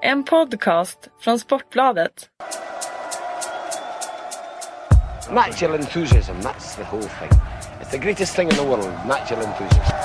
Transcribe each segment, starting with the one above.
En podcast från Sportbladet. Natural enthusiasm, that's the whole thing. It's the greatest thing in the world, natural enthusiasm.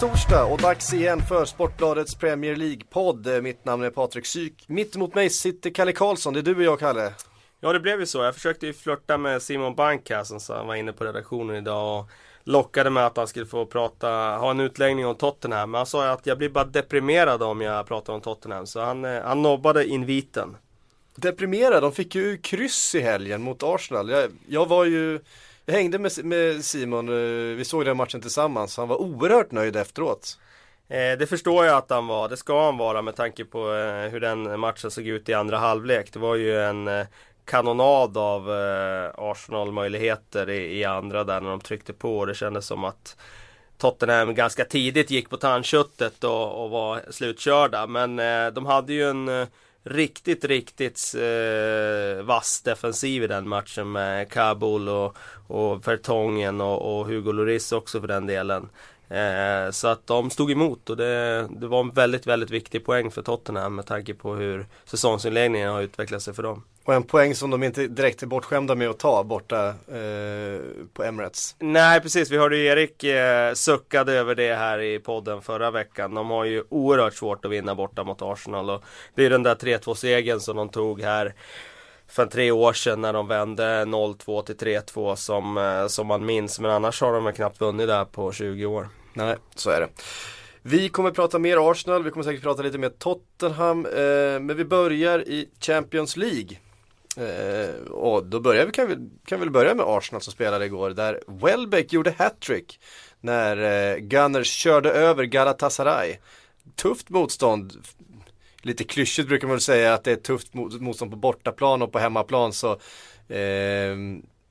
Det torsdag och dags igen för Sportbladets Premier League-podd. Mitt namn är Patrik Syk. Mitt emot mig sitter Kalle Karlsson. Det är du och jag, Kalle. Ja det blev ju så. Jag försökte ju flörta med Simon Bank här som var inne på redaktionen idag och lockade med att han skulle få prata, ha en utläggning om Tottenham. Men han sa att jag blir bara deprimerad om jag pratar om Tottenham. Så han, eh, han nobbade inviten. Deprimerad, de fick ju kryss i helgen mot Arsenal. Jag, jag var ju, jag hängde med, med Simon, eh, vi såg den matchen tillsammans. Han var oerhört nöjd efteråt. Eh, det förstår jag att han var, det ska han vara med tanke på eh, hur den matchen såg ut i andra halvlek. Det var ju en eh, kanonad av eh, Arsenal-möjligheter i, i, andra där när de tryckte på och det kändes som att Tottenham ganska tidigt gick på tandköttet och, och var slutkörda. Men eh, de hade ju en riktigt, riktigt eh, vass defensiv i den matchen med Kabul och, och Vertongen och, och Hugo Lloris också för den delen. Eh, så att de stod emot och det, det var en väldigt, väldigt viktig poäng för Tottenham med tanke på hur säsongsinledningen har utvecklat sig för dem. Och en poäng som de inte direkt är bortskämda med att ta borta eh, på Emirates. Nej precis, vi hörde ju Erik eh, suckade över det här i podden förra veckan. De har ju oerhört svårt att vinna borta mot Arsenal och det är den där 3-2 segern som de tog här för tre år sedan när de vände 0-2 till 3-2 som, eh, som man minns. Men annars har de knappt vunnit där på 20 år. Nej, så är det. Vi kommer prata mer Arsenal, vi kommer säkert prata lite mer Tottenham. Eh, men vi börjar i Champions League. Eh, och då börjar vi, kan vi, kan vi börja med Arsenal som spelade igår där Welbeck gjorde hattrick när eh, Gunners körde över Galatasaray. Tufft motstånd. Lite klyschigt brukar man väl säga att det är tufft motstånd på bortaplan och på hemmaplan så eh,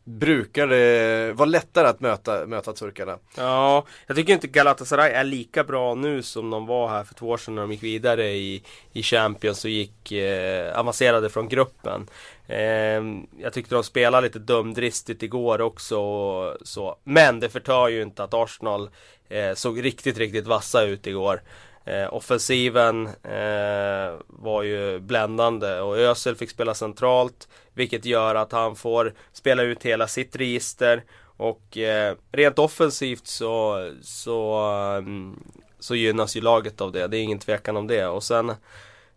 brukar det vara lättare att möta, möta turkarna. Ja, jag tycker inte Galatasaray är lika bra nu som de var här för två år sedan när de gick vidare i, i Champions och gick eh, avancerade från gruppen. Eh, jag tyckte de spelade lite dumdristigt igår också och så. Men det förtar ju inte att Arsenal eh, såg riktigt, riktigt vassa ut igår. Eh, offensiven eh, var ju bländande och Ösel fick spela centralt vilket gör att han får spela ut hela sitt register och eh, rent offensivt så, så, um, så gynnas ju laget av det. Det är ingen tvekan om det och sen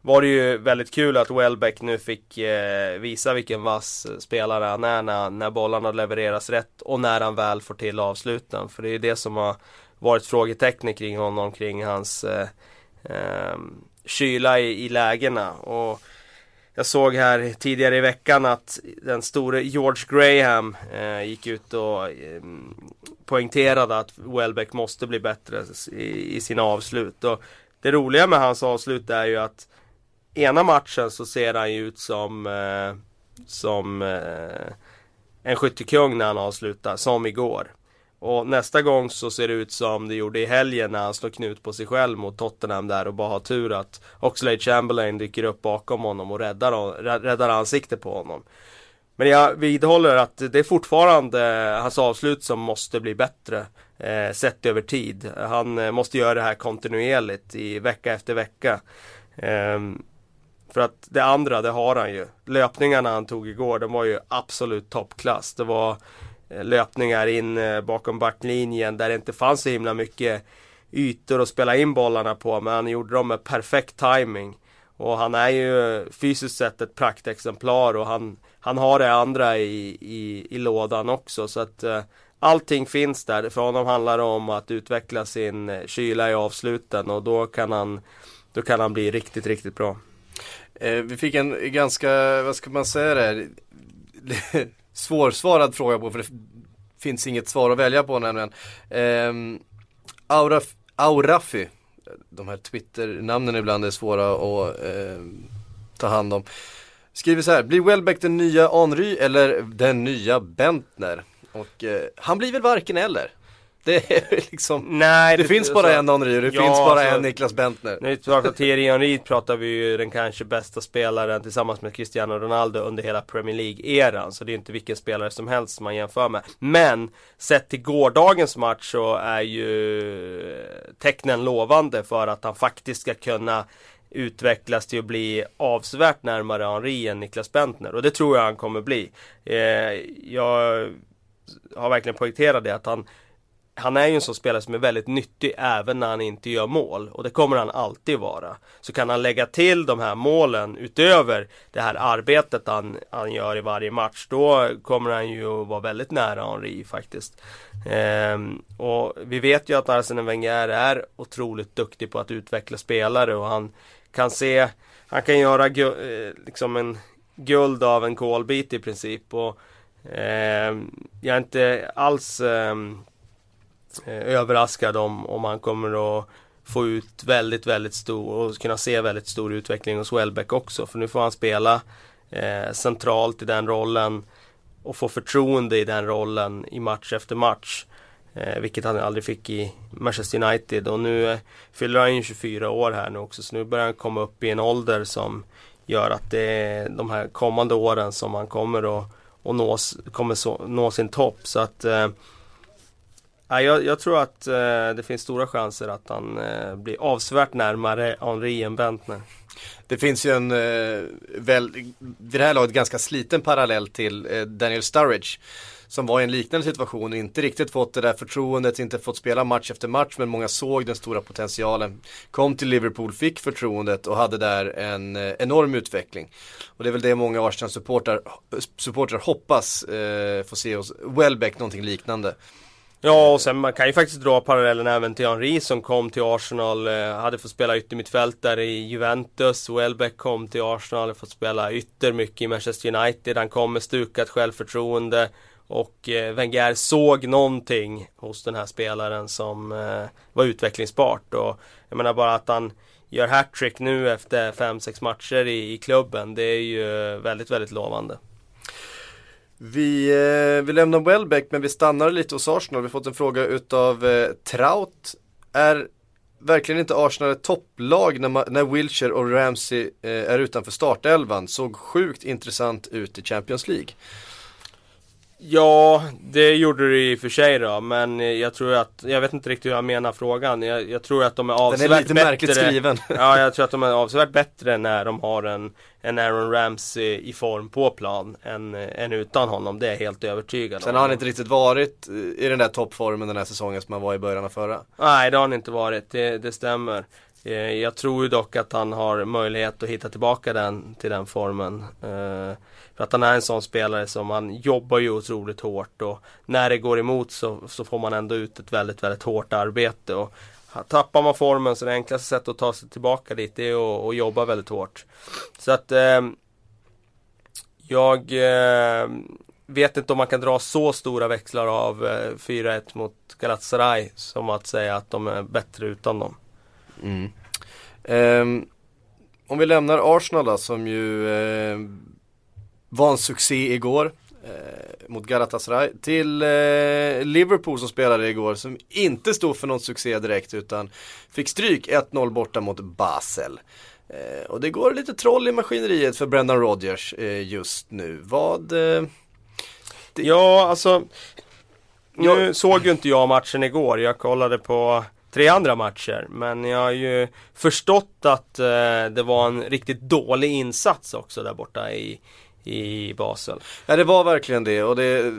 var det ju väldigt kul att Welbeck nu fick eh, visa vilken vass spelare han är när, när bollarna levereras rätt och när han väl får till avsluten. För det är ju det som har varit frågetecknet kring honom, kring hans eh, eh, kyla i, i lägena. Och jag såg här tidigare i veckan att den store George Graham eh, gick ut och eh, poängterade att Welbeck måste bli bättre i, i sina avslut. Och det roliga med hans avslut är ju att ena matchen så ser han ju ut som, eh, som eh, en skyttekung när han avslutar, som igår. Och nästa gång så ser det ut som det gjorde i helgen när han slår knut på sig själv mot Tottenham där och bara har tur att Oxlade Chamberlain dyker upp bakom honom och räddar, räddar ansiktet på honom. Men jag vidhåller att det är fortfarande hans avslut som måste bli bättre eh, sett över tid. Han eh, måste göra det här kontinuerligt i vecka efter vecka. Eh, för att det andra, det har han ju. Löpningarna han tog igår, de var ju absolut toppklass. Det var Eh, Eh, löpningar in eh, bakom backlinjen där det inte fanns så himla mycket ytor att spela in bollarna på men han gjorde dem med perfekt timing. Och han är ju fysiskt sett ett praktexemplar och han, han har det andra i, i, i lådan också så att eh, allting finns där. För honom handlar det om att utveckla sin eh, kyla i avsluten och då kan han, då kan han bli riktigt, riktigt bra. Eh, vi fick en ganska, vad ska man säga där, svårsvarad fråga på för det finns inget svar att välja på nämligen. Eh, Auraf, Aurafi, de här Twitter-namnen ibland är svåra att eh, ta hand om. Skriver så här, blir Welbeck den nya Henry eller den nya Bentner? Och eh, han blir väl varken eller. Det är liksom Nej, Det, finns bara så- en Henry det Ja, finns bara så- en Niklas Bentner. Vi pratar Thierry Henry pratar vi ju den kanske bästa spelaren tillsammans med Cristiano Ronaldo under hela Premier League-eran. Så det är inte vilken spelare som helst man jämför med. Men sett till gårdagens match så är ju tecknen lovande för att han faktiskt ska kunna utvecklas till att bli avsevärt närmare Henry än Niklas Bentner. Och det tror jag han kommer bli. Eh, jag har verkligen poängterat det att han han är ju en sån spelare som är väldigt nyttig även när han inte gör mål och det kommer han alltid vara. Så kan han lägga till de här målen utöver det här arbetet han, han gör i varje match då kommer han ju vara väldigt nära Henri faktiskt. Ehm, och vi vet ju att Arsene Wenger är otroligt duktig på att utveckla spelare och han kan se, han kan göra gu- eh, liksom en guld av en kolbit i princip. Och, ehm, jag är inte alls ehm, eh, överraskad om, om han kommer att få ut väldigt, väldigt stor och kunna se väldigt stor utveckling hos Welbeck också. För nu får han spela eh, centralt i den rollen och få förtroende i den rollen i match efter match. Eh, vilket han aldrig fick i Manchester United och nu eh, fyller han ju 24 år här nu också så nu börjar han komma upp i en ålder som gör att det är de här kommande åren som han kommer att och nås, kommer så, nå sin topp. Så att eh, Ja, jag, jag tror att eh, det finns stora chanser att han eh, blir avsevärt närmare Henri än Bentner. Det finns ju en, eh, väl, vid det här laget ganska sliten parallell till eh, Daniel Sturridge. Som var i en liknande situation och inte riktigt fått det där förtroendet, inte fått spela match efter match men många såg den stora potentialen. Kom till Liverpool, fick förtroendet och hade där en eh, enorm utveckling. Och det är väl det många Arsenal-supportrar eh, supportrar hoppas eh, få se hos Welbeck, någonting liknande. Ja, och sen man kan ju faktiskt dra parallellen även till Henri som kom till Arsenal, eh, hade fått spela yttermittfältare i Juventus. Welbeck kom till Arsenal, hade fått spela ytter mycket i Manchester United. Han kom med stukat självförtroende. Och eh, Wenger såg någonting hos den här spelaren som eh, var utvecklingsbart. Och jag menar bara att han gör hattrick nu efter 5-6 matcher i, i klubben. Det är ju väldigt, väldigt lovande. Vi, eh, vi lämnar Welbeck men vi stannar lite hos Arsenal. Vi har fått en fråga utav eh, Traut. Är verkligen inte Arsenal ett topplag när, man, när Wilshire och Ramsey eh, är utanför startelvan? Såg sjukt intressant ut i Champions League. Ja, det gjorde det i och för sig då, men jag tror att, jag vet inte riktigt hur jag menar frågan. Jag, jag tror att de är Den är avsevärt lite bättre. märkligt skriven. Ja, jag tror att de är avsevärt bättre när de har en, en Aaron Ramsey i form på plan än, än utan honom. Det är jag helt övertygad Sen om. har han inte riktigt varit eh, i den där toppformen den här säsongen som han var i början av förra. Nej, det har han inte varit. Det, det stämmer. Eh, Jag tror ju dock att han har möjlighet att hitta tillbaka den till den formen. För att han är en sån spelare som han jobbar ju otroligt hårt och när det går emot så, så får man ändå ut ett väldigt, väldigt hårt arbete. Och tappar man formen så det enklaste sättet att ta sig tillbaka dit det är att, jobba väldigt hårt. Så att eh, jag eh, vet inte om man kan dra så stora växlar av eh, 4-1 mot Galatasaray som att säga att de är bättre utan dem. Mm. Ehm, om vi lämnar Arsenal då, som ju eh, var en succé igår eh, mot Galatasaray till eh, Liverpool som spelade igår som inte stod för någon succé direkt utan fick stryk 1-0 borta mot Basel. Eh, och det går lite troll i maskineriet för Brendan Rodgers eh, just nu. Vad eh, Det- Ja, alltså Nu Jag- såg ju inte jag matchen igår. Jag kollade på tre andra matcher. Men jag har ju förstått att eh, det var en riktigt dålig insats också där borta i, i Basel. Ja det var verkligen det och det,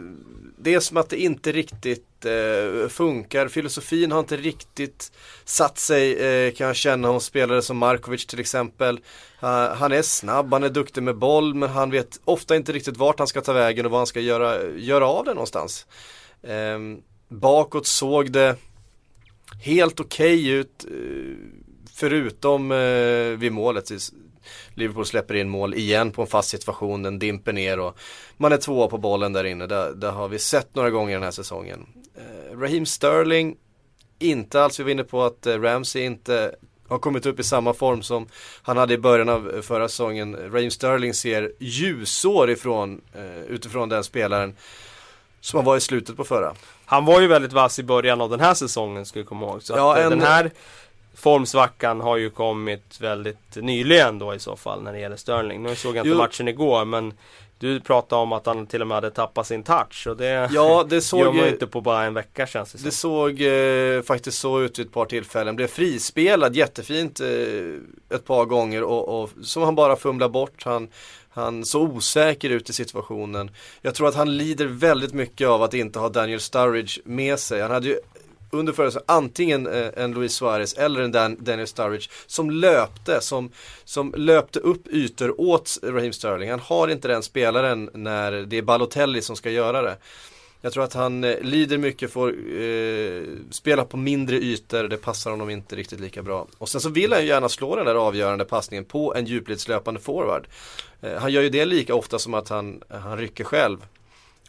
det är som att det inte riktigt eh, funkar. Filosofin har inte riktigt satt sig eh, kan jag känna hos spelare som Markovic till exempel. Uh, han är snabb, han är duktig med boll men han vet ofta inte riktigt vart han ska ta vägen och vad han ska göra, göra av det någonstans. Eh, bakåt såg det helt okej ut eh, förutom eh, vid målet. Liverpool släpper in mål igen på en fast situation, den dimper ner och man är tvåa på bollen där inne. Det, det har vi sett några gånger den här säsongen. Eh, Raheem Sterling, inte alls, vi var inne på att eh, Ramsey inte har kommit upp i samma form som han hade i början av eh, förra säsongen. Raheem Sterling ser ljusår ifrån, eh, utifrån den spelaren. som han var i slutet på förra. Han var ju väldigt vass i början av den här säsongen ska vi komma ihåg. Så Ja, eh, en- den här formsvackan har ju kommit väldigt nyligen då i så fall när det gäller Sterling. Nu såg jag inte Jo. matchen igår men du pratade om att han till och med hade tappat sin touch och det Ja, det såg gör man ju inte på bara en vecka känns det som. Det såg eh, faktiskt så ut vid ett par tillfällen. Blev frispelad jättefint eh, ett par gånger och, och som han bara fumlar bort. Han, han såg osäker ut i situationen. Jag tror att han lider väldigt mycket av att inte ha Daniel Sturridge med sig. Han hade ju under förra säsongen antingen eh, en Luis Suarez eller en Dan, Daniel Sturridge som löpte, som, som löpte upp ytor åt Raheem Sterling. Han har inte den spelaren när det är Balotelli som ska göra det. Jag tror att han eh, lider mycket, får eh, spela på mindre ytor, det passar honom inte riktigt lika bra. Och sen så vill han ju gärna slå den där avgörande passningen på en djupledslöpande forward. Eh, han gör ju det lika ofta som att han, han rycker själv.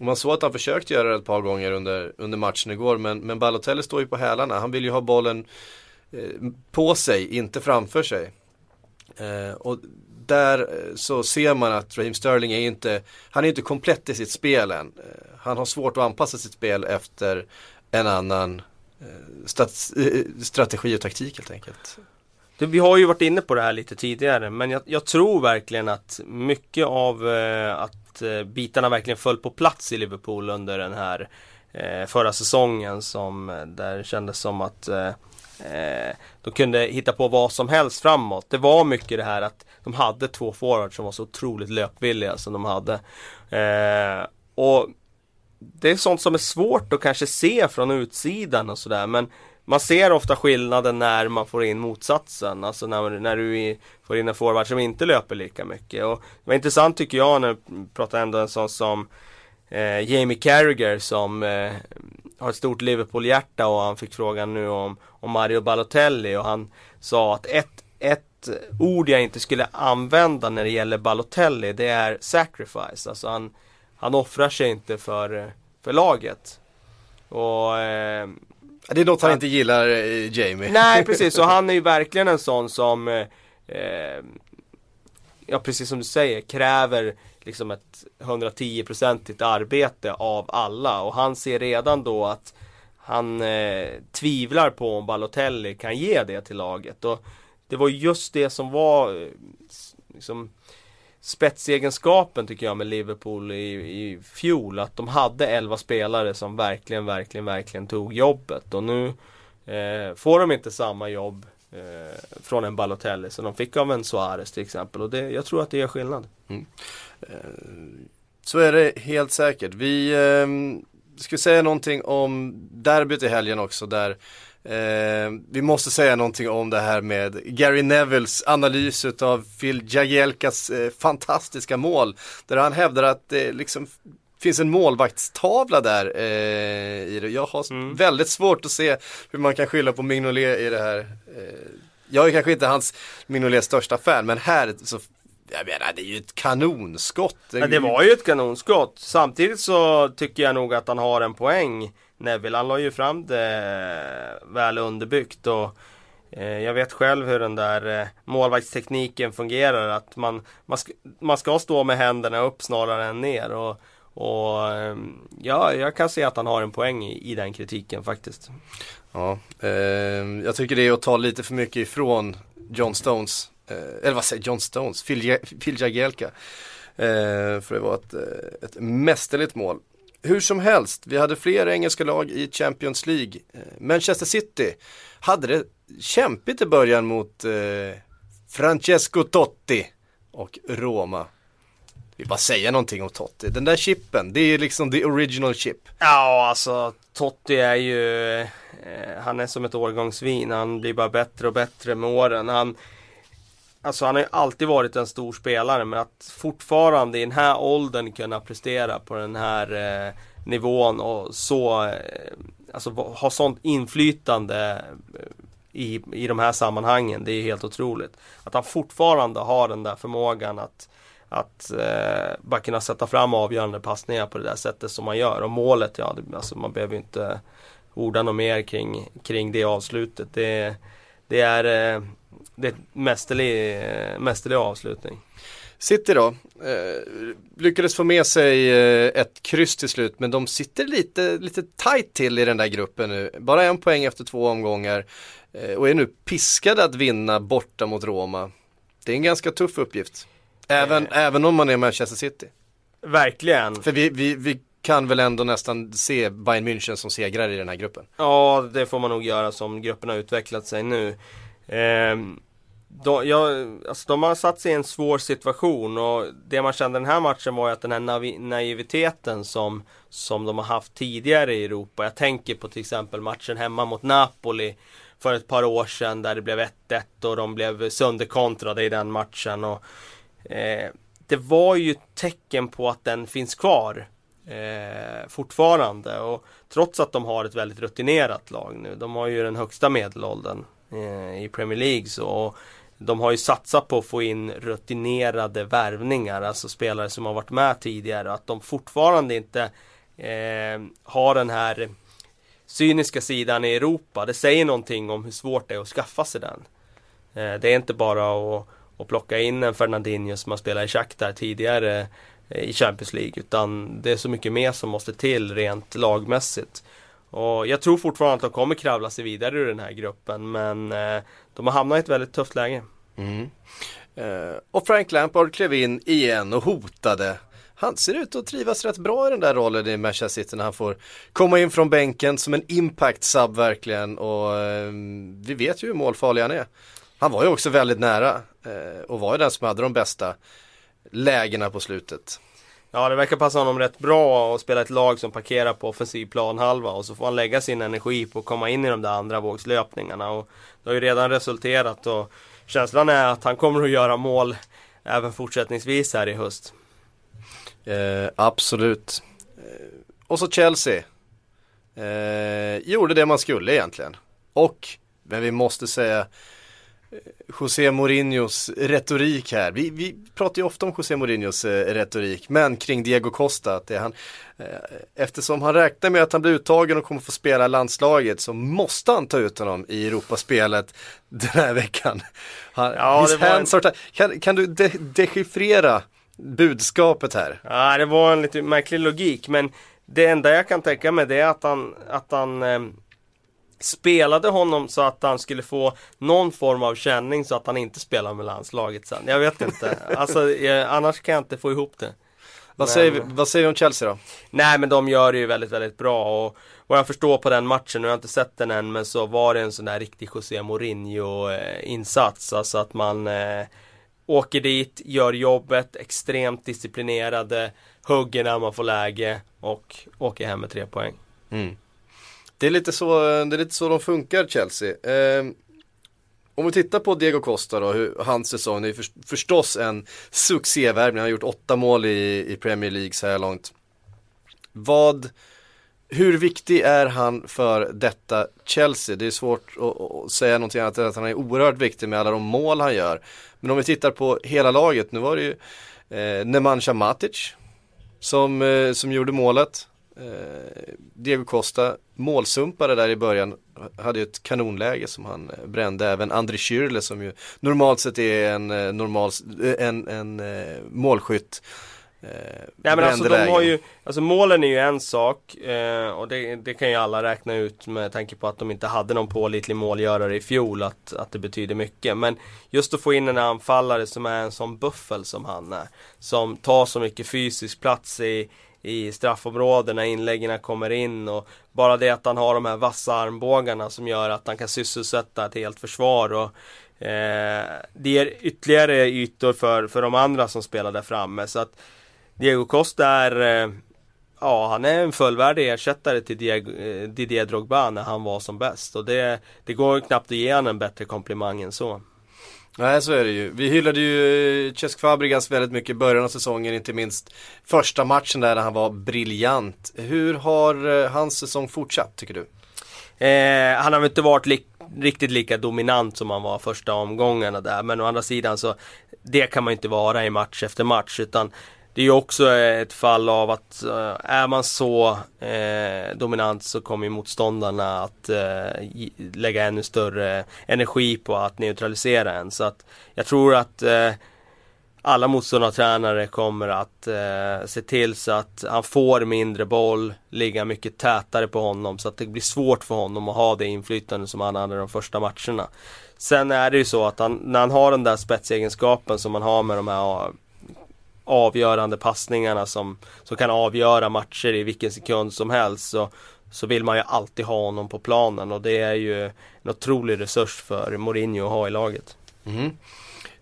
Och man såg att han försökte göra det ett par gånger under, under matchen igår men, men Balotelli står ju på hälarna. Han vill ju ha bollen eh, på sig, inte framför sig. Eh, och där eh, så ser man att Raheem Sterling är inte, han är inte komplett i sitt spel än. Eh, han har svårt att anpassa sitt spel efter en annan eh, stat, eh, strategi och taktik helt enkelt. Det, vi har ju varit inne på det här lite tidigare men jag, jag tror verkligen att mycket av eh, att eh, bitarna verkligen föll på plats i Liverpool under den här eh, förra säsongen som eh, där det kändes som att eh, eh, de kunde hitta på vad som helst framåt. Det var mycket det här att de hade två forwards som var så otroligt löpvilliga som de hade. Eh, och det är sånt som är svårt att kanske se från utsidan och sådär men man ser ofta skillnaden när man får in motsatsen. Alltså när, när du i- får in en forward som inte löper lika mycket. Och det var intressant tycker jag när du pratade ändå en sån som eh, Jamie Carragher som eh, har ett stort Liverpool-hjärta och han fick frågan nu om, om Mario Balotelli och han sa att ett, ett ord jag inte skulle använda när det gäller Balotelli det är sacrifice. Alltså han, han offrar sig inte för, för laget. Och eh, det är något han inte gillar, eh, Jamie. Nej precis, och han är ju verkligen en sån som eh, eh, Ja precis som du säger, kräver liksom ett 110-procentigt arbete av alla. Och han ser redan då att han eh, tvivlar på om Balotelli kan ge det till laget. Och det var just det som var eh, liksom spetsegenskapen tycker jag med Liverpool i, i fjol att de hade 11 spelare som verkligen, verkligen, verkligen tog jobbet och nu eh, får de inte samma jobb eh, från en Balotelli som de fick av en Suarez till exempel och det, jag tror att det gör skillnad. Mm. Eh, så är det helt säkert. Vi eh, ska säga någonting om derbyt i helgen också där eh, vi måste säga någonting om det här med Gary Nevilles analys utav Phil Jagielkas eh, fantastiska mål. Där han hävdar att det liksom finns en målvaktstavla där eh, i det. Jag har Mm. väldigt svårt att se hur man kan skylla på Mignolet i det här. Eh, jag är kanske inte hans Mignolets största fan men här så jag menar det är ju ett kanonskott. Ja, det var ju ett kanonskott. Samtidigt så tycker jag nog att han har en poäng. Neville, han la ju fram det väl underbyggt och eh, jag vet själv hur den där eh, målvaktstekniken fungerar. Att man, man, ska, man ska stå med händerna upp snarare än ner. Och, och ehm, ja, jag kan se att han har en poäng i, i den kritiken faktiskt. Ja, eh, jag tycker det är att ta lite för mycket ifrån John Stones, eh, eller vad säger John Stones, Phil, Phil Jagielka. Eh, för det var ett, eh, ett mästerligt mål. Hur som helst, vi hade fler engelska lag i Champions League. Eh, Manchester City hade det kämpigt i början mot eh, Francesco Totti och Roma. Vi bara säga någonting om Totti. Den där chippen, det är liksom the original chip. Ja, alltså Totti är ju eh, Han är som ett årgångsvin. Han blir bara bättre och bättre med åren. Han Alltså han har ju alltid varit en stor spelare men att fortfarande i den här åldern kunna prestera på den här eh, nivån och så eh, Alltså ha sånt inflytande eh, i, i de här sammanhangen. Det är helt otroligt. Att han fortfarande har den där förmågan att att eh, bara kunna sätta fram avgörande passningar på det där sättet som man gör. Och målet, ja, det, alltså man behöver ju inte orda något mer kring, kring det avslutet. Det, det är, eh, det är mästerlig, eh, mästerlig avslutning. City då, eh, lyckades få med sig eh, ett kryss till slut men de sitter lite, lite tight till i den där gruppen nu. Bara en poäng efter två omgångar eh, och är nu piskade att vinna borta mot Roma. Det är en ganska tuff uppgift. Även, Eh. även om man är Manchester City. Verkligen. För vi, vi, vi kan väl ändå nästan se Bayern München som segrare i den här gruppen. Ja, det får man nog göra som gruppen har utvecklat sig nu. Ehm, de, ja, alltså de har satt sig i en svår situation och det man kände den här matchen var ju att den här navi, naiviteten som, som de har haft tidigare i Europa. Jag tänker på till exempel matchen hemma mot Napoli för ett par år sedan där det blev 1-1 och de blev sönderkontrade i den matchen. Och, eh, det var ju tecken på att den finns kvar eh, fortfarande. Och trots att de har ett väldigt rutinerat lag nu. De har ju den högsta medelåldern eh, i Premier League. Så, och de har ju satsat på att få in rutinerade värvningar. Alltså spelare som har varit med tidigare. Att de fortfarande inte eh, har den här cyniska sidan i Europa. Det säger någonting om hur svårt det är att skaffa sig den. Eh, det är inte bara att, att plocka in en Fernandinho som har spelat i Shakhtar tidigare eh, i Champions League. Utan det är så mycket mer som måste till rent lagmässigt. Och jag tror fortfarande att de kommer kravla sig vidare ur den här gruppen. Men eh, de har hamnat i ett väldigt tufft läge. Mm. Eh, och Frank Lampard klev in igen och hotade. Han ser ut att trivas rätt bra i den där rollen i Manchester City när han får komma in från bänken som en impact sub verkligen och eh, vi vet ju hur målfarlig han är. Han var ju också väldigt nära eh, och var ju den som hade de bästa lägena på slutet. Ja, det verkar passa honom rätt bra att spela ett lag som parkerar på offensiv planhalva och så får han lägga sin energi på att komma in i de där andra vågslöpningarna och det har ju redan resulterat och känslan är att han kommer att göra mål även fortsättningsvis här i höst. Eh, absolut. Eh, och så Chelsea. Eh, gjorde det man skulle egentligen. Och, men vi måste säga José Mourinhos retorik här. Vi, vi pratar ju ofta om José Mourinhos eh, retorik, men kring Diego Costa. Att det han, eh, eftersom han räknar med att han blir uttagen och kommer få spela landslaget så måste han ta ut honom i Europaspelet den här veckan. Han, Ja, det var en- ti- kan, kan du de dechiffrera budskapet här? Ja, det var en lite märklig logik men det enda jag kan tänka mig det är att han, att han eh, spelade honom så att han skulle få någon form av känning så att han inte spelar med landslaget sen. Jag vet inte. Alltså, eh, annars kan jag inte få ihop det. Vad, Men- säger, vi- vad säger vi om Chelsea då? Nej men de gör det ju väldigt, väldigt bra och vad jag förstår på den matchen, nu har jag inte sett den än, men så var det en sån där riktig José Mourinho eh, insats. Alltså att man eh, åker dit, gör jobbet, extremt disciplinerade, hugger när man får läge och åker hem med tre poäng. Det är lite så, det är lite så de funkar Chelsea. Eh, om vi tittar på Diego Costa då, hur, hans säsong, det är för, förstås en succévärvning. Han har gjort åtta mål i, i Premier League så här långt. Vad, hur viktig är han för detta Chelsea? Det är svårt att, att säga någonting annat än att han är oerhört viktig med alla de mål han gör. Men om vi tittar på hela laget, nu var det ju eh, Nemanja Matic som, eh, som gjorde målet. Eh, Diego Costa målsumpade där i början, hade ju ett kanonläge som han eh, brände. Även André Schürrle som ju normalt sett är en, eh, normal, en, en målskytt. Eh, Nej men alltså de har ju, alltså målen är ju en sak eh, och det, det kan ju alla räkna ut med tanke på att de inte hade någon pålitlig målgörare i fjol att, att det betyder mycket. Men just att få in en anfallare som är en sån buffel som han är. Som tar så mycket fysisk plats i, i straffområden när inläggen kommer in och bara det att han har de här vassa armbågarna som gör att han kan sysselsätta ett helt försvar och eh, det ger ytterligare ytor för, för de andra som spelar där framme. Så att Diego Costa är eh, Ja, han är en fullvärdig ersättare till Diego, eh, Didier Drogba när han var som bäst. Och det, det går knappt att ge honom en bättre komplimang än så. Nej så är det ju. Vi hyllade ju eh, Cesc Fabregas väldigt mycket i början av säsongen, inte minst första matchen där han var briljant. Hur har eh, hans säsong fortsatt tycker du? Eh, han har väl inte varit li riktigt lika dominant som han var första omgångarna där. Men å andra sidan så det kan man inte vara i match efter match. Utan det är ju också ett fall av att eh, är man så eh, dominant så kommer ju motståndarna att eh, lägga ännu större energi på att neutralisera en. Så att jag tror att eh, alla motståndartränare kommer att eh, se till så att han får mindre boll, ligga mycket tätare på honom så att det blir svårt för honom att ha det inflytande som han hade de första matcherna. Sen är det ju så att han, när han har den där spetsegenskapen som man har med de här avgörande passningarna som, som kan avgöra matcher i vilken sekund som helst så, så vill man ju alltid ha honom på planen och det är ju en otrolig resurs för Mourinho att ha i laget. Mm.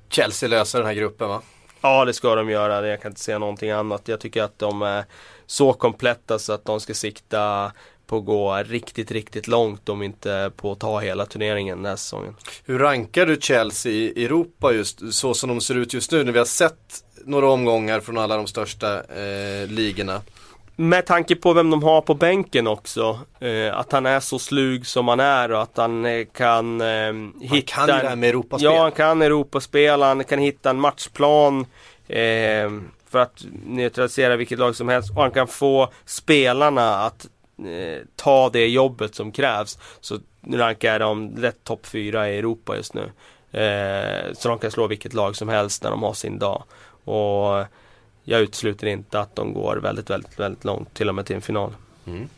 Chelsea löser den här gruppen va? Ja det ska de göra, jag kan inte säga någonting annat. Jag tycker att de är så kompletta så att de ska sikta på att gå riktigt, riktigt långt om inte på att ta hela turneringen den här säsongen. Hur rankar du Chelsea i Europa just så som de ser ut just nu när vi har sett några omgångar från alla de största eh, ligorna? Med tanke på vem de har på bänken också. Eh, att han är så slug som han är och att han eh, kan eh, hitta... Han kan det här med Europaspel. Ja, han kan Europaspel. Han kan hitta en matchplan. Eh, för att neutralisera vilket lag som helst. Och han kan få spelarna att eh, ta det jobbet som krävs. Så rankar de lätt topp 4 i Europa just nu. Eh, så de kan slå vilket lag som helst när de har sin dag. Och jag utesluter inte att de går väldigt, väldigt, väldigt långt, till och med till en final. Mm.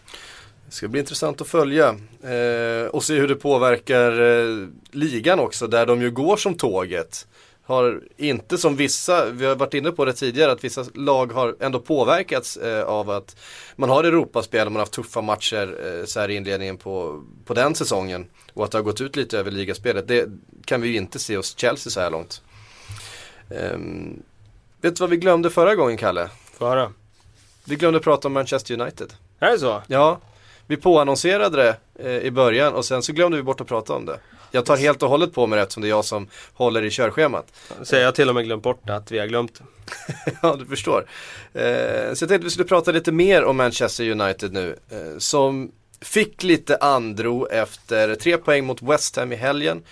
Det ska bli intressant att följa eh, och se hur det påverkar eh, ligan också, där de ju går som tåget. Har inte som vissa, vi har varit inne på det tidigare, att vissa lag har ändå påverkats eh, av att man har Europaspel och man har haft tuffa matcher eh, så här i inledningen på, på den säsongen. Och att det har gått ut lite över ligaspelet, det kan vi ju inte se hos Chelsea så här långt. Um, Vet du vad vi glömde förra gången Kalle? Förra. Vi glömde prata om Manchester United. Är det så? Ja. Vi påannonserade det eh, i början och sen så glömde vi bort att prata om det. Jag tar helt och hållet på mig det eftersom det är jag som håller i körschemat. Så jag har till och med glömt bort att vi har glömt det. ja, du förstår. Eh, så jag tänkte vi skulle prata lite mer om Manchester United nu. Eh, som fick lite andro efter tre poäng mot West Ham i helgen.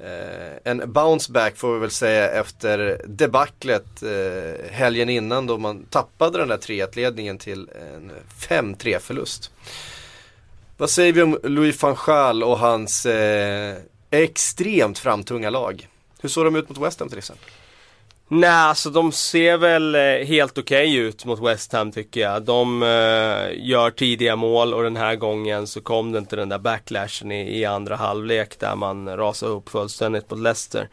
Eh, en bounce back får vi väl säga efter debaclet eh, helgen innan då man tappade den där 3-1 ledningen till en 5-3 förlust. Vad säger vi om Louis van Gaal och hans eh, extremt framtunga lag? Hur såg de ut mot West Ham till exempel? Nej, alltså de ser väl eh, helt okej okay ut mot West Ham tycker jag. De uh, gör tidiga mål och den här gången så kom det inte den där backlashen i, i andra halvlek där man rasade upp fullständigt mot Leicester.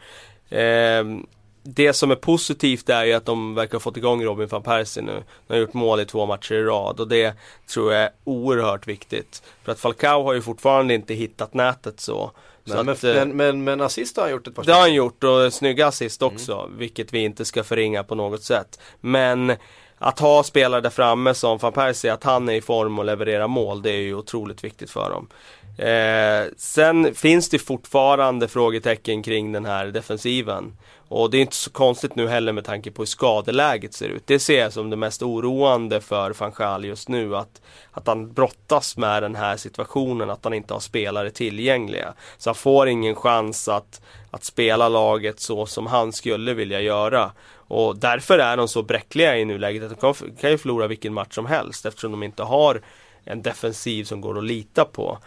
Uh, det som är positivt är ju att de verkar ha fått igång Robin van Persie nu. De har gjort mål i två matcher i rad och det tror jag är oerhört viktigt. För att Falcao har ju fortfarande inte hittat nätet så. Men, att, men, men, men, assist har han gjort ett par Det har han gjort och snygga assist också, mm. vilket vi inte ska förringa på något sätt. Men att ha spelare där framme som van Persie, att han är i form och levererar mål, det är ju otroligt viktigt för dem. Eh, sen finns det fortfarande frågetecken kring den här defensiven. Och det är inte så konstigt nu heller med tanke på hur skadeläget ser ut. Det ser jag som det mest oroande för van Gaal just nu. Att, att han brottas med den här situationen, att han inte har spelare tillgängliga. Så han får ingen chans att, att spela laget så som han skulle vilja göra. Och därför är de så bräckliga i nuläget att de kan, kan ju förlora vilken match som helst eftersom de inte har en defensiv som går att lita på.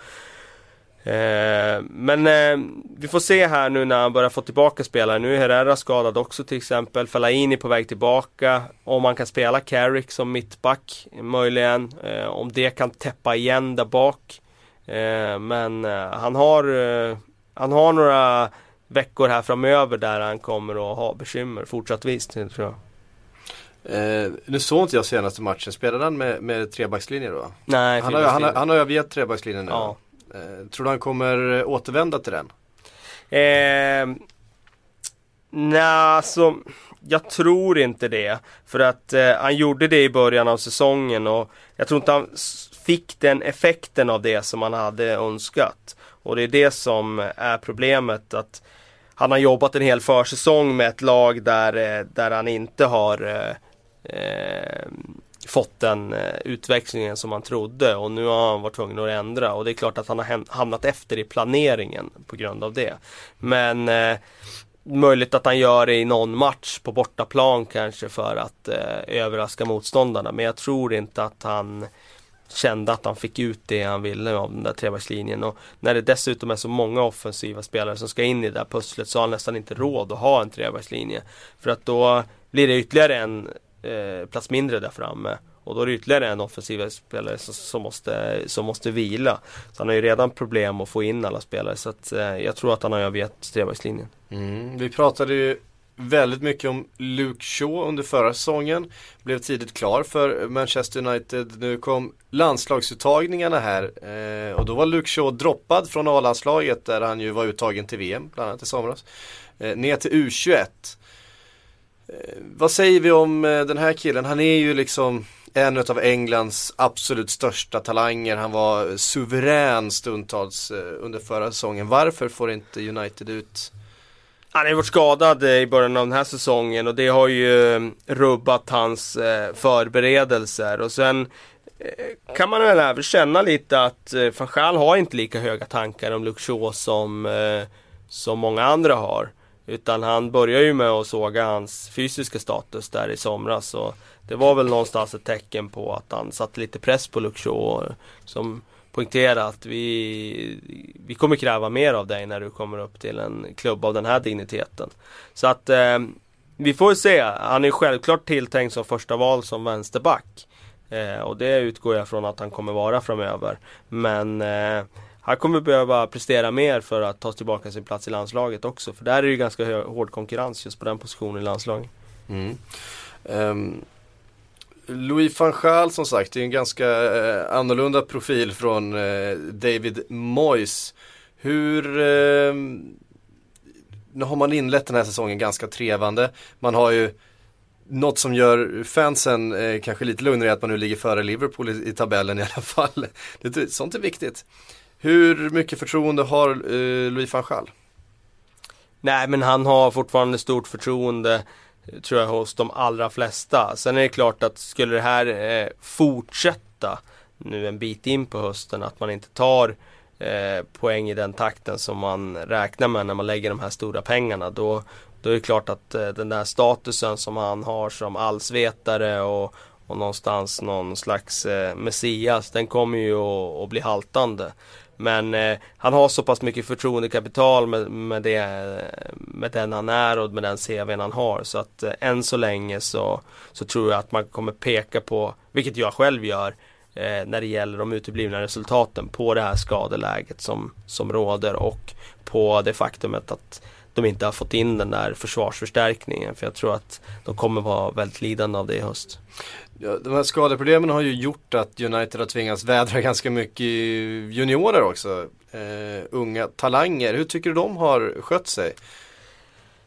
Eh, men eh, vi får se här nu när han börjar få tillbaka spelare. Nu är Herrera skadad också till exempel. Fellaini på väg tillbaka. Om man kan spela Carrick som mittback möjligen. Eh, om det kan täppa igen där bak. Eh, men eh, han har Han har några veckor här framöver där han kommer att ha bekymmer fortsattvis tror jag. Eh, nu såg inte jag senaste matchen, spelade han med, med trebackslinje då? Nej, han har, han, har, han har övergett trebackslinjen nu. Ja. Eh, tror du han kommer återvända till den? Eh, Nej, alltså jag tror inte det. För att eh, han gjorde det i början av säsongen och jag tror inte han fick den effekten av det som han hade önskat. Och det är det som är problemet. att Han har jobbat en hel försäsong med ett lag där, eh, där han inte har eh, eh fått den utvecklingen utväxlingen som han trodde och nu har han varit tvungen att ändra och det är klart att han har hamnat efter i planeringen på grund av det. Men eh, möjligt att han gör det i någon match på bortaplan kanske för att eh, överraska motståndarna men jag tror inte att han kände att han fick ut det han ville av den där trebackslinjen och när det dessutom är så många offensiva spelare som ska in i det där pusslet så har han nästan inte råd att ha en trebackslinje. För att då blir det ytterligare en eh, plats mindre där framme. Och då är det ytterligare en offensiv spelare som, som, måste, som måste vila. Så han har ju redan problem att få in alla spelare. Så att, eh, jag tror att han har övergett trebackslinjen. Mm. Vi pratade ju väldigt mycket om Luke Shaw under förra säsongen. Blev tidigt klar för Manchester United. Nu kom landslagsuttagningarna här eh, och då var Luke Shaw droppad från A-landslaget där han ju var uttagen till VM bland annat i somras. Eh, ner till U21. Eh, vad säger vi om eh, den här killen? Han är ju liksom en av Englands absolut största talanger. Han var suverän stundtals eh, under förra säsongen. Varför får inte United ut han har ju varit skadad i början av den här säsongen och det har ju rubbat hans förberedelser och sen kan man väl även känna lite att van har inte lika höga tankar om Luxor som, som många andra har. Utan han börjar ju med att såga hans fysiska status där i somras och det var väl någonstans ett tecken på att han satte lite press på Luxor som poängterade att vi, vi kommer kräva mer av dig när du kommer upp till en klubb av den här digniteten. Så att eh, vi får se. Han är självklart tilltänkt som första val som vänsterback. Eh, och det utgår jag från att han kommer vara framöver. Men eh, han kommer behöva prestera mer för att ta tillbaka sin plats i landslaget också. För där är det ju ganska hård konkurrens just på den positionen i landslaget. Mm. Um, Louis van Gaal som sagt, är en ganska eh, annorlunda profil från eh, David Moyes. Hur, eh, nu har man inlett den här säsongen ganska trevande. Man har ju något som gör fansen eh, kanske lite lugnare är att man nu ligger före Liverpool i, i tabellen i alla fall. Det, sånt är viktigt. Hur mycket förtroende har eh, Louis van Gaal? Nej men han har fortfarande stort förtroende tror jag hos de allra flesta. Sen är det klart att skulle det här eh, fortsätta nu en bit in på hösten, att man inte tar eh, poäng i den takten som man räknar med när man lägger de här stora pengarna. Då, då är det klart att eh, den där statusen som han har som allsvetare och, och någonstans någon slags eh, messias, den kommer ju att, att bli haltande. Men eh, han har så pass mycket förtroendekapital med, med, det, med den han är och med den CVn han har. Så att eh, än så länge så, så tror jag att man kommer peka på, vilket jag själv gör, eh, när det gäller de uteblivna resultaten på det här skadeläget som, som råder och på det faktumet att de inte har fått in den där försvarsförstärkningen. För jag tror att de kommer vara väldigt lidande av det i höst. Ja, de här skadeproblemen har ju gjort att United har tvingats vädra ganska mycket juniorer också. Eh, unga talanger. Hur tycker du de har skött sig?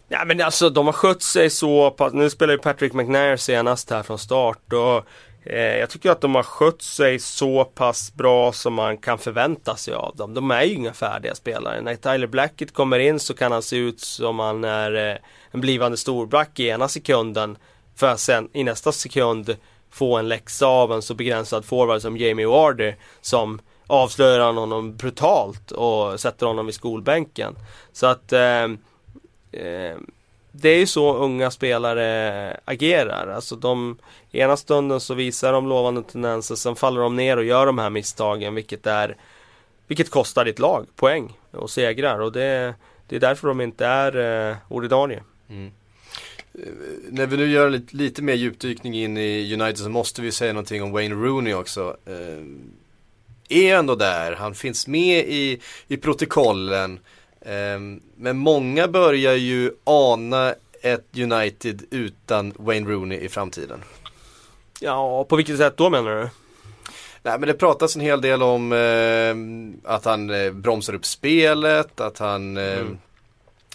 Ja men alltså de har skött sig så pass. Nu spelar ju Patrick McNair senast här från start. Och, eh, jag tycker att de har skött sig så pass bra som man kan förvänta sig av dem. De är ju inga färdiga spelare. När Tyler Blackett kommer in så kan han se ut som han är eh, en blivande storback i ena sekunden. För att sen i nästa sekund få en läxa av en så begränsad forward som Jamie Warder som avslöjar honom brutalt och sätter honom i skolbänken. Så att eh, eh, det är ju så unga spelare agerar. Alltså de, ena stunden så visar de lovande tendenser, sen faller de ner och gör de här misstagen, vilket är vilket kostar ditt lag poäng och segrar och det, det är därför de inte är eh, ordinarie. Mm. Eh, när vi nu gör lite, lite mer djupdykning in i United så måste vi säga någonting om Wayne Rooney också. Eh, är ändå där, han finns med i, i protokollen. Eh, men många börjar ju ana ett United utan Wayne Rooney i framtiden. Ja, på vilket sätt då menar du? Nej men det pratas en hel del om eh, att han eh, bromsar upp spelet, att han eh, mm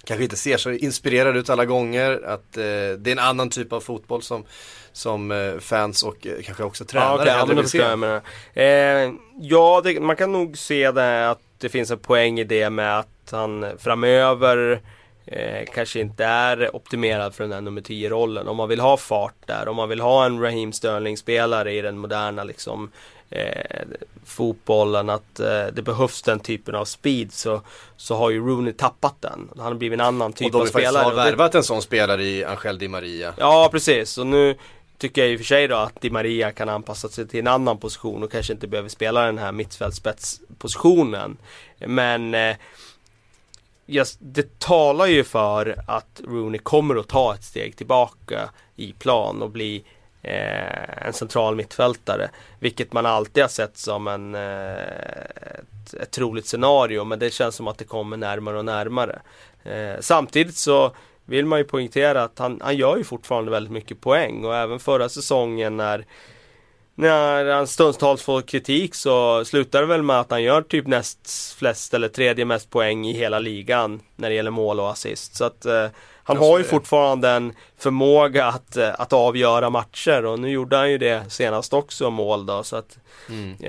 kanske inte ser så inspirerad ut alla gånger. Att eh, det är en annan typ av fotboll som, som eh, fans och eh, kanske också tränare ja, okay, hellre vill se. Jag eh, ja, det, man kan nog se det att det finns en poäng i det med att han framöver eh, kanske inte är optimerad för den här nummer 10-rollen. Om man vill ha fart där, om man vill ha en Raheem Sterling-spelare i den moderna liksom eh, fotbollen att eh, det behövs den typen av speed så, så har ju Rooney tappat den. Han har blivit en annan typ av spelare. Och de har värvat en sån spelare i Angel Di Maria. Ja precis och nu tycker jag i och för sig då att Di Maria kan anpassa sig till en annan position och kanske inte behöver spela den här mittfältspetspositionen. Men eh, yes, det talar ju för att Rooney kommer att ta ett steg tillbaka i plan och bli Eh, en central mittfältare. Vilket man alltid har sett som en, eh, ett, ett troligt scenario men det känns som att det kommer närmare och närmare. Eh, samtidigt så vill man ju poängtera att han, han gör ju fortfarande väldigt mycket poäng och även förra säsongen när när han stundtals får kritik så slutar det väl med att han gör typ näst flest eller tredje mest poäng i hela ligan när det gäller mål och assist. Så att eh, han har ju fortfarande en förmåga att, eh, att avgöra matcher och nu gjorde han ju det senast också mål då. Så att, mm.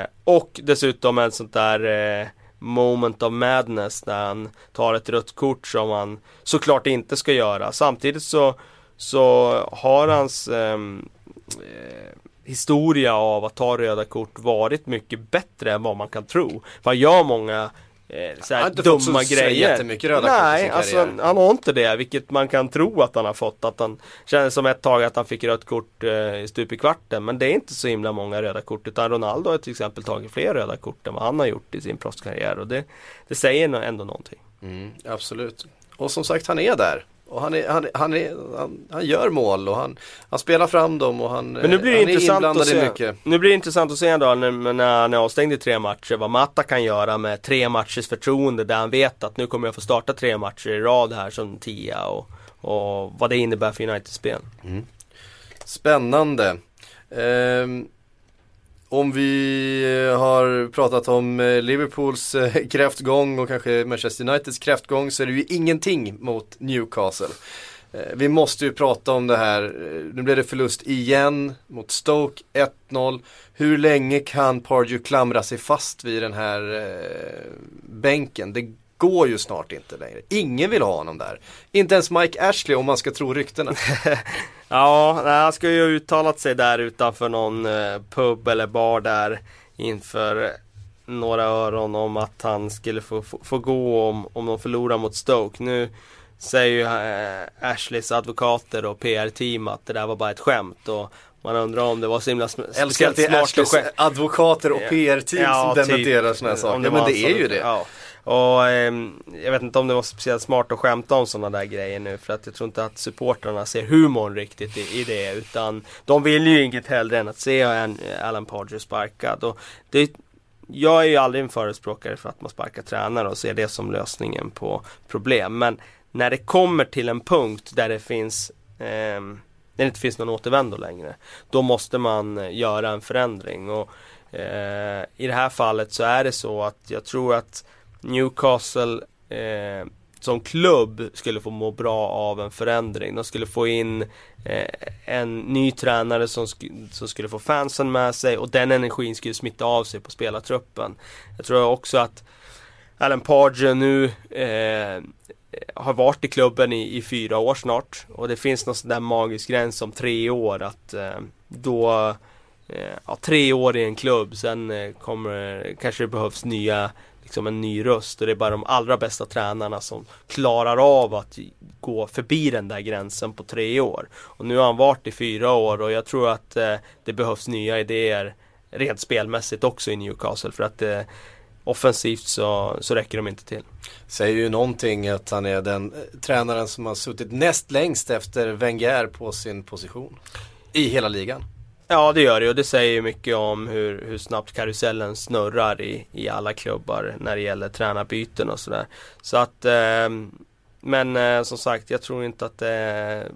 eh, och dessutom ett sånt där eh, moment of madness där han tar ett rött kort som han såklart inte ska göra. Samtidigt så, så har hans ehm, eh, historia av att ta röda kort varit mycket bättre än vad man kan tro. För han gör många eh, så här dumma så grejer. Röda Nej, alltså, han har inte det, vilket man kan tro att han har fått. Att han känner som ett tag att han fick rött kort eh, i stup i kvarten. Men det är inte så himla många röda kort. Utan Ronaldo har till exempel tagit fler röda kort än vad han har gjort i sin proffskarriär. Och det, det säger ändå någonting. Mm, absolut. Och som sagt, han är där. Och han, är, han, han, är, han, han, gör mål och han, han spelar fram dem och han, Men nu blir det han intressant är att se, mycket. Nu blir det intressant att se då när, när han är avstängd i tre matcher vad Matta kan göra med tre matchers förtroende där han vet att nu kommer jag få starta tre matcher i rad här som tia och, och vad det innebär för United-spel. Mm. Spännande. Um, om vi eh, har pratat om eh, Liverpools eh, kräftgång och kanske Manchester Uniteds kräftgång så är det ju ingenting mot Newcastle. Vi måste ju prata om det här. Nu blev det förlust igen mot Stoke 1-0. Hur länge kan Pardew klamra sig fast vid den här bänken? Det går ju snart inte längre. Ingen vill ha honom där. Inte ens Mike Ashley om man ska tro ryktena. ja, han ska ju ha uttalat sig där utanför någon eh, pub eller bar där inför några öron om att han skulle få, få, få gå om, om de förlorar mot Stoke. Nu säger ju eh, Ashleys advokater och PR-team att det där var bara ett skämt. Och man undrar om det var så himla Älskar att det är Ashleys advokater och PR-team ja, som dementerar typ, sådana här saker. Ja men det är ju det. Ja. Och eh, jag vet inte om det var speciellt smart att skämta om sådana där grejer nu för att jag tror inte att supportrarna ser humorn riktigt i, i det utan de vill ju inget hellre än att se en eh, Alan Pardew sparkad. Och det, jag är ju aldrig en förespråkare för att man sparkar tränare och ser det som lösningen på problem. Men när det kommer till en punkt där det finns eh, när det inte finns någon återvändo längre. Då måste man eh, göra en förändring. Och eh, I det här fallet så är det så att jag tror att Newcastle eh, som klubb skulle få må bra av en förändring. De skulle få in eh, en ny tränare som, sk som skulle få fansen med sig och den energin skulle smitta av sig på spelartruppen. Jag tror också att Alan Pardew nu eh, har varit i klubben i, i, fyra år snart och det finns någon sån där magisk gräns om tre år att eh, då eh, ja, tre år i en klubb sen eh, kommer kanske det behövs nya liksom en ny röst och det är bara de allra bästa tränarna som klarar av att gå förbi den där gränsen på tre år. Och nu har han varit i fyra år och jag tror att eh, det behövs nya idéer rent spelmässigt också i Newcastle för att eh, offensivt så, så räcker de inte till. Säger ju någonting att han är den eh, tränaren som har suttit näst längst efter Wenger på sin position i hela ligan. Ja det gör det och det säger mycket om hur, hur snabbt karusellen snurrar i, i alla klubbar när det gäller tränarbyten och sådär. Så att eh, Men eh, som sagt jag tror inte att det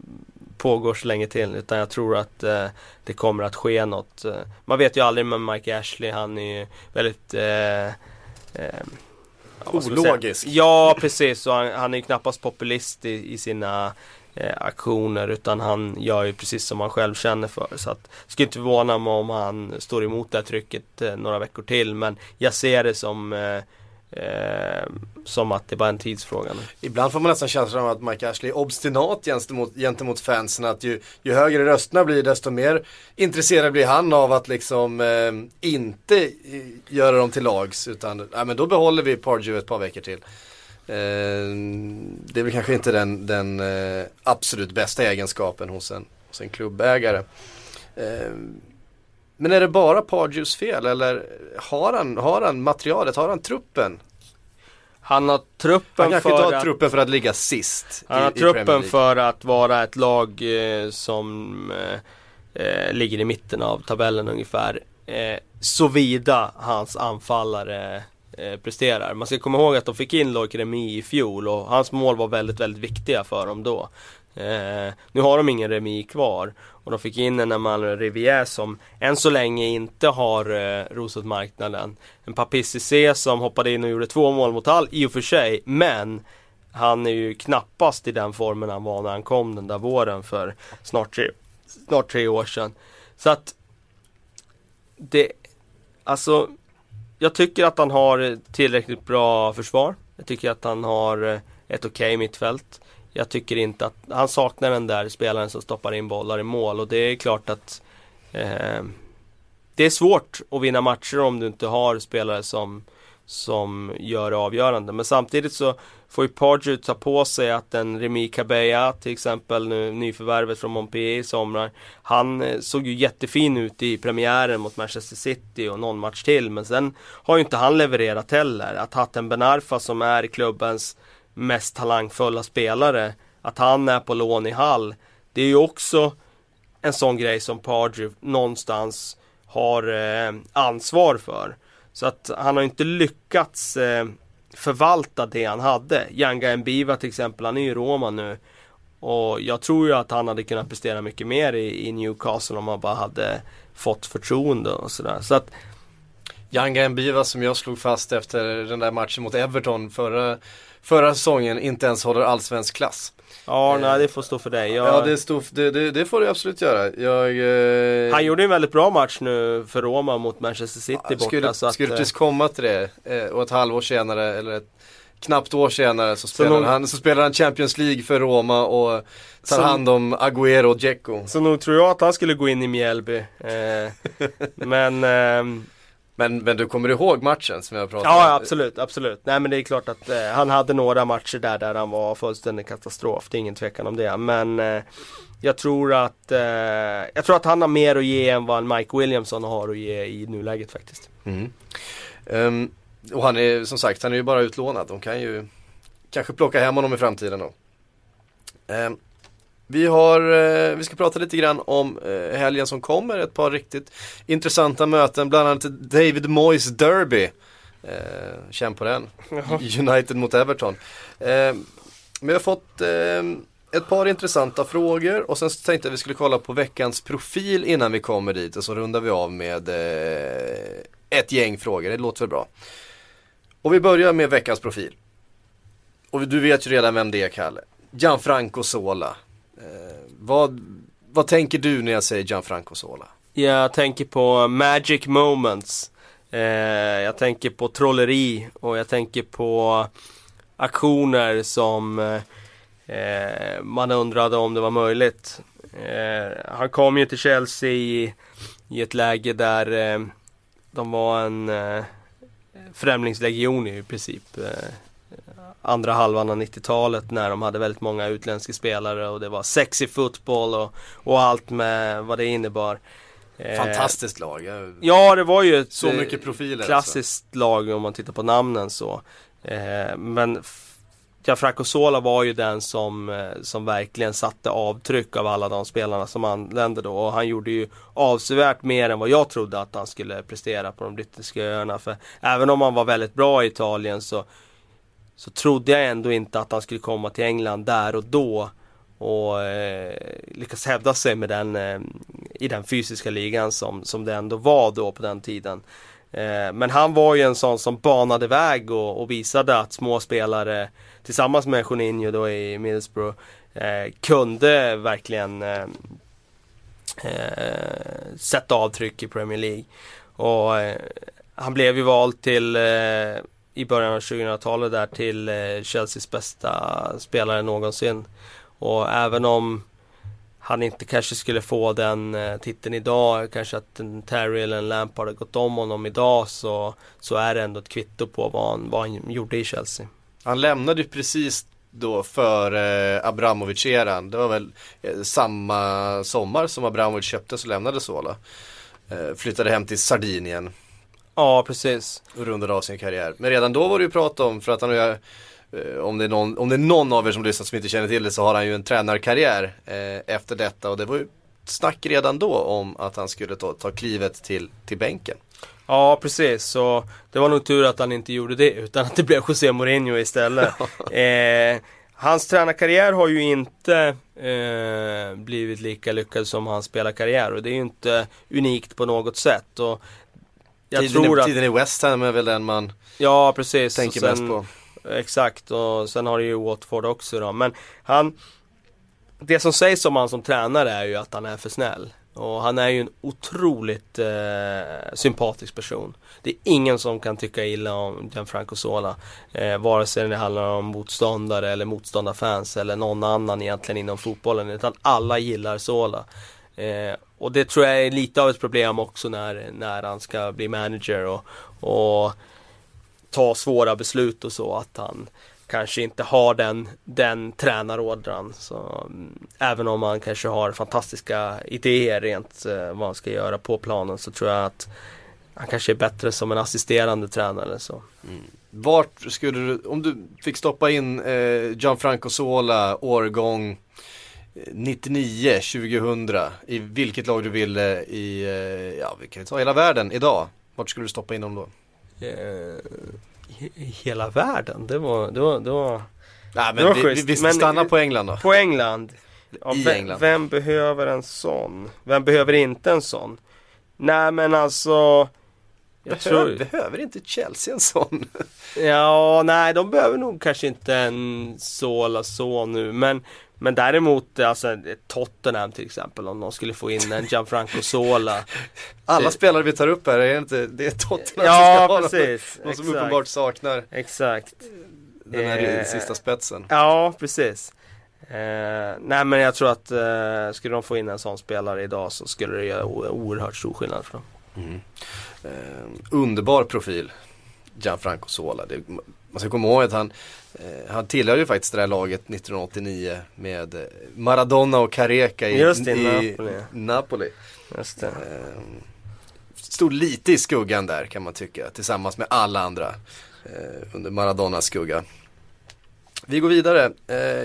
pågår så länge till utan jag tror att eh, det kommer att ske något. Man vet ju aldrig med Mike Ashley, han är ju väldigt eh, eh, Ologisk. Ja precis, och han, han är ju knappast populist i, i sina eh, aktioner utan han gör ju precis som han själv känner för. Så att, skulle inte förvåna mig om han står emot det här trycket eh, några veckor till men jag ser det som eh, Eh, som att det bara är en tidsfråga. nu. Ibland får man nästan känslan av att Mike Ashley är obstinat gentemot, gentemot fansen. Att ju, ju högre rösterna blir desto mer intresserad blir han av att liksom eh, inte eh, göra dem till lags. Utan ja, men då behåller vi Pardew ett par veckor till. Eh, det är väl kanske inte den, den eh, absolut bästa egenskapen hos en, hos en klubbägare. Eh, men är det bara Pardews fel eller har han, har han materialet, har han truppen? Han har truppen Han för inte har att... truppen för att ligga sist Han har i, Premier truppen för att vara ett lag eh, som eh, ligger i mitten av tabellen ungefär. Eh, Såvida hans anfallare eh, presterar. Man ska komma ihåg att de fick in Loic Remy i fjol och hans mål var väldigt, väldigt viktiga för dem då. Eh, nu har de ingen Remi kvar och de fick in en Malmö Rivière som än så länge inte har eh, rosat marknaden. En Papissi Cissé som hoppade in och gjorde två mål mot Hall i och för sig, men han är ju knappast i den formen han var när han kom den där våren för snart tre, snart tre år sedan. Så att det, alltså jag tycker att han har tillräckligt bra försvar. Jag tycker att han har eh, ett okej okay mittfält. Jag tycker inte att, han saknar den där spelaren som stoppar in bollar i mål och det är klart att eh, det är svårt att vinna matcher om du inte har spelare som, som gör det avgörande. Men samtidigt så får ju Pardew ta på sig att en Remi Cabella till exempel nu nyförvärvet från Montpellier i somrar. Han eh, såg ju jättefin ut i premiären mot Manchester City och någon match till men sen har ju inte han levererat heller. Att Hatten Benarfa som är klubbens mest talangfulla spelare, att han är på lån i Hall. Det är ju också en sån grej som Pardew någonstans har eh, ansvar för. Så att han har inte lyckats eh, förvalta det han hade. Janga Mbiva till exempel, han är ju roman Roma nu. Och jag tror ju att han hade kunnat prestera mycket mer i, i Newcastle om han bara hade fått förtroende och sådär. Så att Janga Mbiva som jag slog fast efter den där matchen mot Everton förra, förra säsongen inte ens håller allsvensk klass. Ja, nej det får stå för dig. Jag... Ja det, stod, det, det, det får du absolut göra. Jag, eh... Han gjorde en väldigt bra match nu för Roma mot Manchester City ja, borta. Skulle, så att, skulle eh, precis komma till det. Eh, och ett halvår senare, eller ett knappt år senare så spelar, nog- han, så spelar han Champions League för Roma och tar Så- hand om Agüero och Dzeko. Så nog tror jag att han skulle gå in i Mjällby. Eh, men ehm, Men, men du kommer ihåg matchen som jag pratade Ja om? absolut, absolut. Nej men det är klart att eh, han hade några matcher där där han var fullständig katastrof. Det är ingen tvekan om det. Men eh, jag tror att eh, Jag tror att han har mer att ge än vad Mike Williamson har att ge i nuläget faktiskt. Mm. Ehm, och han är som sagt, han är ju bara utlånad. De kan ju kanske plocka hem honom i framtiden då. Ehm, vi har, eh, vi ska prata lite grann om eh, helgen som kommer. Ett par riktigt intressanta möten. Bland annat David Moyes Derby. Eh, känn på den. United mot Everton. Vi har fått ett par intressanta frågor och sen tänkte jag att vi skulle kolla på veckans profil innan vi kommer dit och så rundar vi av med ett gäng frågor, det låter väl bra. Och vi börjar med veckans profil. Och du vet ju redan vem det är Kalle. Gianfranco Sola. Eh, vad, vad tänker du när jag säger Gianfranco Sola? Jag tänker på magic moments. Eh, jag tänker på trolleri och jag tänker på aktioner som eh, man undrade om det var möjligt. Eh, han kom ju till Chelsea i, i ett läge där eh, de var en eh, främlingslegion i princip. Eh, Andra halvan av 90-talet när de hade väldigt många utländska spelare och det var sexy fotboll och, och allt med vad det innebar. Eh, Fantastiskt lag. Jag, Ja, det var ju ett Så mycket profiler, alltså. klassiskt lag om man tittar på namnen så. Eh, men f- Gianfranco Sola var ju den som, eh, som verkligen satte avtryck av alla de spelarna som anlände då. Och han gjorde ju avsevärt mer än vad jag trodde att han skulle prestera på de brittiska öarna. För även om han var väldigt bra i Italien så, så trodde jag ändå inte att han skulle komma till England där och då och eh, lyckas hävda sig med den, eh, i den fysiska ligan som, som det ändå var då på den tiden. Eh, men han var ju en sån som banade väg och, och visade att små spelare tillsammans med Juninho då i Middlesbrough eh, kunde verkligen eh, eh, sätta avtryck i Premier League. Och eh, han blev ju vald till eh, i början av 2000-talet där till eh, Chelseas bästa spelare någonsin. Och även om han inte kanske skulle få den eh, titeln idag, kanske att en Terry eller en Lampard har gått om honom idag så, så är det ändå ett kvitto på vad han, vad han gjorde i Chelsea. Han lämnade ju precis då för eh, Abramovic-eran. Det var väl eh, samma sommar som Abramovic köpte så lämnade Sola. Eh, flyttade hem till Sardinien. Ja, precis. och rundade av sin karriär. Men redan då var det ju prat om, för att han har eh, om det, är någon, om det är någon av er som lyssnar som inte känner till det så har han ju en tränarkarriär eh, efter detta och det var ju snack redan då om att han skulle ta, ta klivet till, till bänken. Ja, precis. Så det var nog tur att han inte gjorde det utan att det blev José Mourinho istället. eh, hans tränarkarriär har ju inte eh, blivit lika lyckad som hans spelarkarriär och det är ju inte unikt på något sätt. Och jag tiden, tror att, tiden i West Ham är väl den man ja precis. tänker Och mest sen- på. Exakt och sen har du ju Watford också då. Men han Det som sägs om han som tränare är ju att han är för snäll. Och han är ju en otroligt eh, sympatisk person. Det är ingen som kan tycka illa om Gianfranco Sola. Eh, vare sig det handlar om motståndare eller motståndarfans eller någon annan egentligen inom fotbollen. Utan alla gillar Sola. Eh, och det tror jag är lite av ett problem också när, när han ska bli manager och, och ta svåra beslut och så att han kanske inte har den, den tränarådran. Så, mm, även om han kanske har fantastiska idéer rent eh, vad han ska göra på planen så tror jag att han kanske är bättre som en assisterande tränare. Så. Mm. Vart skulle du, om du fick stoppa in eh, Gianfranco Sola, årgång 99, 2000, i vilket lag du ville i, eh, ja vi kan ju ta hela världen idag. Vart skulle du stoppa in dem då? I hela världen, det var, det var, det var Nej Det var men vi, vi, schysst, vi men- stannar på England då. På England? Ja, I vem, England. Vem behöver en sån? Vem behöver inte en sån? Nej men alltså jag Behöver, tror, behöver inte Chelsea en sån? Ja, nej de behöver nog kanske inte en Sola så nu men men däremot alltså Tottenham till exempel om de skulle få in en Gianfranco Sola Alla Det- spelare vi tar upp här är inte, det är Tottenham som Ja ska ha dem. precis, De som uppenbart saknar. Exakt. Den här Eh, sista spetsen. Ja, precis. Eh, Nej men jag tror att eh, skulle de få in en sån spelare idag så skulle det göra oerhört stor skillnad för dem. Eh, underbar profil, Gianfranco Sola. Det, man ska komma ihåg att han, eh, han tillhör ju faktiskt det här laget 1989 med eh, Maradona och Careca i, Just det, i Napoli. Napoli. Just det. Eh, stod lite i skuggan där kan man tycka, tillsammans med alla andra under Maradonas skugga. Vi går vidare.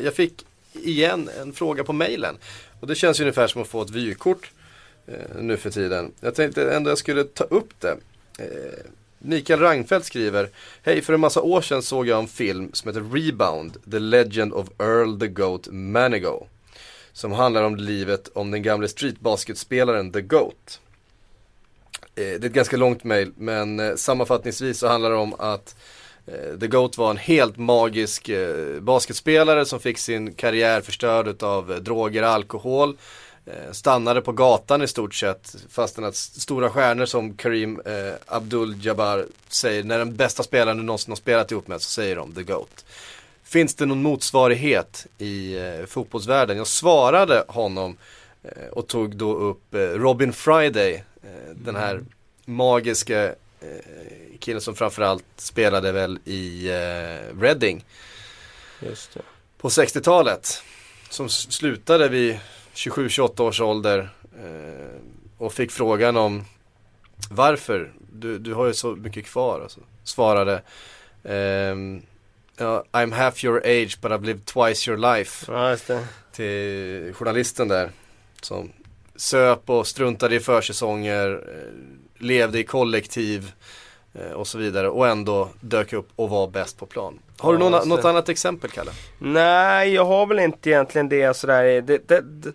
Jag fick igen en fråga på mejlen. Och det känns ju ungefär som att få ett vykort nu för tiden. Jag tänkte ändå jag skulle ta upp det. Mikael Rangfeldt skriver Hej, för en massa år sedan såg jag en film som heter Rebound, The Legend of Earl the Goat Manigo. Som handlar om livet om den gamle streetbasketspelaren The Goat. Eh, det är ett ganska långt mail men eh, sammanfattningsvis så handlar det om att eh, The Goat var en helt magisk basketspelare som fick sin karriär förstörd av droger och alkohol. Eh, stannade på gatan i stort sett fastän att stora stjärnor som Karim eh, Abdul-Jabbar säger när den bästa spelaren du någonsin har spelat ihop med så säger de The Goat. Finns det någon motsvarighet i eh, fotbollsvärlden? Jag svarade honom eh, och tog då upp eh, Robin Friday, eh, den här magiska eh, killen som framförallt spelade väl i Reading på 60-talet. Som slutade vid 27-28 års ålder eh, och fick frågan om varför, du, du har ju så mycket kvar. Alltså. Svarade ehm, I'm half your age but I've lived twice your life Ja, till journalisten där. Som söp och struntade i försäsonger, eh, levde i kollektiv och så vidare och ändå dök upp och var bäst på plan. Har du Ja, någon, just något annat exempel Kalle? Nej, jag har väl inte egentligen det sådär det, det, det,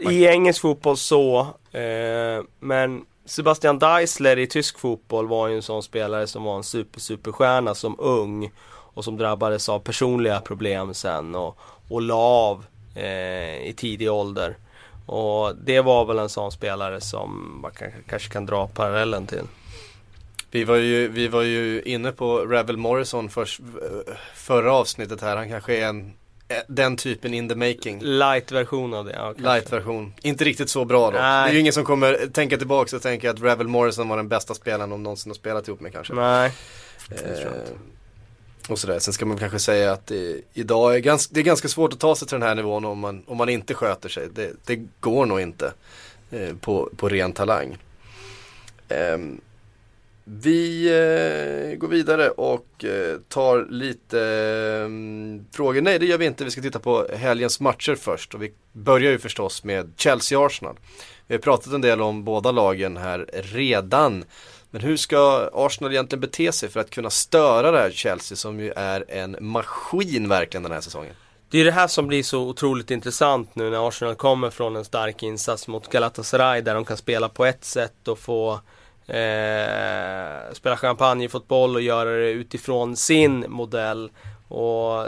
i engelsk fotboll så. Eh, men Sebastian Deisler i tysk fotboll var ju en sån spelare som var en super superstjärna som ung. Och som drabbades av personliga problem sen och, och la av eh, i tidig ålder. Och det var väl en sån spelare som man kanske, kanske kan dra parallellen till. Vi var ju, vi var ju inne på Rebel Morrison för, förra avsnittet här. Han kanske är en, eh, den typen in the making. Light-version av det. Ja. Light-version. Inte riktigt så bra då. Nej. Det är ju ingen som kommer tänka tillbaka och tänka att Rebel Morrison var den bästa spelaren de någonsin har spelat ihop med kanske. Nej. Eh, och sådär. Sen ska man kanske säga att det, idag är ganska, det är ganska svårt att ta sig till den här nivån om man, om man inte sköter sig. Det, det går nog inte eh, på, på ren talang. Ehm, vi eh, går vidare och eh, tar lite eh, frågor. Nej det gör vi inte, vi ska titta på helgens matcher först. Och vi börjar ju förstås med Chelsea-Arsenal. Vi har pratat en del om båda lagen här redan. Men hur ska Arsenal egentligen bete sig för att kunna störa det här Chelsea som ju är en maskin verkligen den här säsongen? Det är det här som blir så otroligt intressant nu när Arsenal kommer från en stark insats mot Galatasaray där de kan spela på ett sätt och få eh, spela champagnefotboll och göra det utifrån sin modell. Och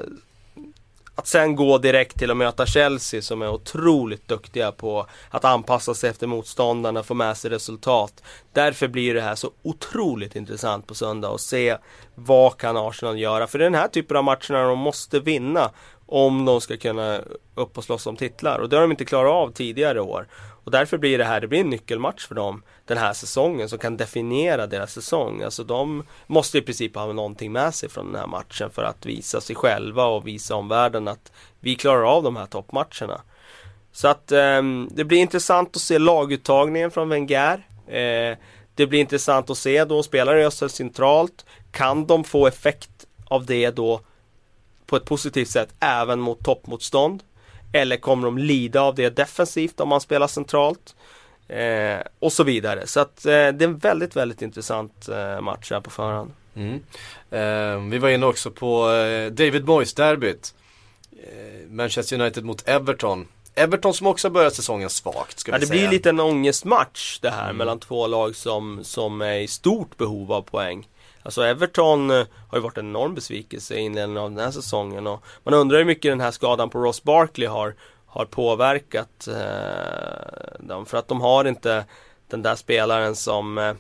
att sen gå direkt till att möta Chelsea som är otroligt duktiga på att anpassa sig efter motståndarna, få med sig resultat. Därför blir det här så otroligt intressant på söndag och se vad kan Arsenal göra. För det är den här typen av matcherna de måste vinna om de ska kunna upp och slåss om titlar. Och det har de inte klarat av tidigare år. Och därför blir det här, det blir en nyckelmatch för dem den här säsongen som kan definiera deras säsong. Alltså de måste i princip ha någonting med sig från den här matchen för att visa sig själva och visa omvärlden att vi klarar av de här toppmatcherna. Så att eh, det blir intressant att se laguttagningen från Wenger. Eh, det blir intressant att se då, spelar Ösel centralt? Kan de få effekt av det då på ett positivt sätt även mot toppmotstånd? Eller kommer de lida av det defensivt om man spelar centralt? Eh, och så vidare. Så att eh, det är en väldigt, väldigt intressant eh, match här på förhand. Mm. Eh, vi var inne också på eh, David Moyes-derbyt. Eh, Manchester United mot Everton. Everton som också börjat säsongen svagt ska ja, vi det säga. blir lite en ångestmatch det här Mm. mellan två lag som, som är i stort behov av poäng. Alltså Everton eh, har ju varit en enorm besvikelse i inledningen av den här säsongen och man undrar hur mycket den här skadan på Ross Barkley har, har påverkat eh, dem. För att de har inte den där spelaren som eh,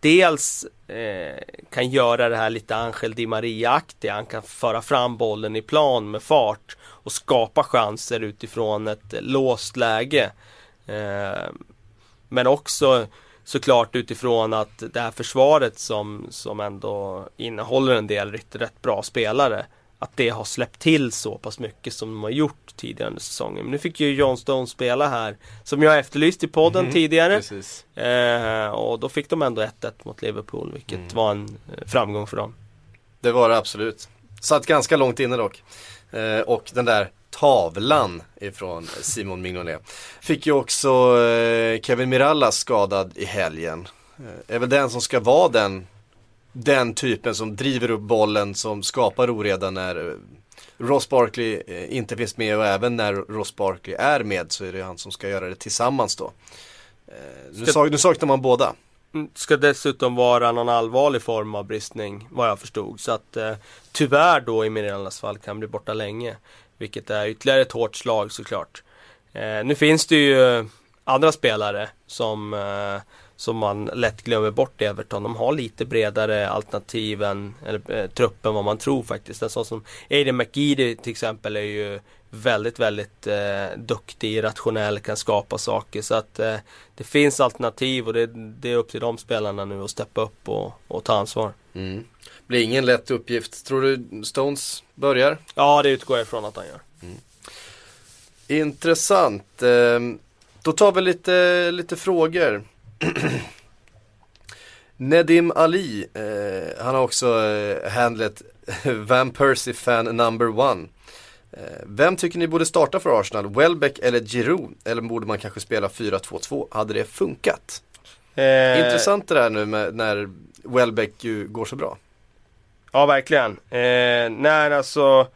dels eh, kan göra det här lite Angel Di Maria-aktiga. Han kan föra fram bollen i plan med fart och skapa chanser utifrån ett låst läge. Eh, men också såklart utifrån att det här försvaret som, som ändå innehåller en del rätt, rätt bra spelare att det har släppt till så pass mycket som de har gjort tidigare under säsongen. Men nu fick ju John Stone spela här som jag efterlyst i podden Mhm, tidigare. Precis. Eh, och då fick de ändå 1-1 mot Liverpool vilket Mm. var en eh, framgång för dem. Det var det absolut. Satt ganska långt inne dock. Eh, och den där tavlan ifrån Simon Mignolet. Fick ju också eh, Kevin Mirallas skadad i helgen. Eh, är väl den som ska vara den, den typen som driver upp bollen, som skapar oreda när eh, Ross Barkley inte finns med och även när Ross Barkley är med så är det han som ska göra det tillsammans då. Nu, Ska- nu saknar man båda. Mm, Ska dessutom vara någon allvarlig form av bristning vad jag förstod. Så att eh, tyvärr då i Mirellas fall kan bli borta länge. Vilket är ytterligare ett hårt slag såklart. Eh, nu finns det ju eh, andra spelare som, eh, som man lätt glömmer bort i Everton. De har lite bredare alternativ än eller, eh, truppen vad man tror faktiskt. En sån som Aiden McGeady till exempel är ju väldigt, väldigt eh, duktig, rationell, kan skapa saker. Så att eh, det finns alternativ och det, det är upp till de spelarna nu att steppa upp och, och ta ansvar. Mm. Blir ingen lätt uppgift. Tror du Stones börjar? Ja, det utgår jag ifrån att han gör. Intressant. Eh, Då tar vi lite, lite frågor. Nedim Ali, eh, han har också eh, handlet Van Persie fan number one. Eh, vem tycker ni borde starta för Arsenal? Welbeck eller Giroud? Eller borde man kanske spela 4-2-2? Hade det funkat? Eh, Intressant det där nu med, när Welbeck ju går så bra. Ja, verkligen. Eh, nej, alltså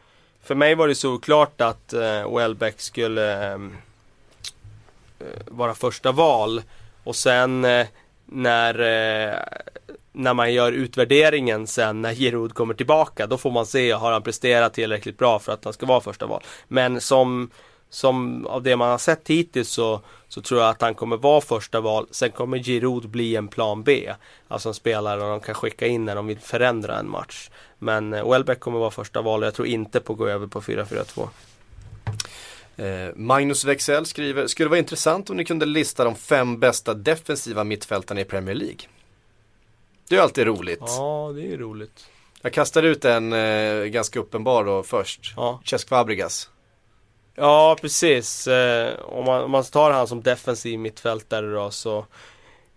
för mig var det såklart att eh, Welbeck skulle ehm, eh, vara första val. Och sen eh, när, eh, när man gör utvärderingen sen när Giroud kommer tillbaka, då får man se, har han presterat tillräckligt bra för att han ska vara första val. Men som, som av det man har sett hittills så, så tror jag att han kommer vara första val. Sen kommer Giroud bli en plan B. Alltså en spelare de kan skicka in när de vill förändra en match. Men eh, Welbeck kommer vara första val och jag tror inte på att gå över på 4-4-2. Eh, Magnus Wexell skriver, skulle vara intressant om ni kunde lista de fem bästa defensiva mittfältarna i Premier League. Det är alltid roligt. Ja, det är roligt. Jag kastar ut en eh, ganska uppenbar då först. Ja, Cesc Fabregas. Ja precis. Eh, om, man, om man tar han som defensiv mittfältare då så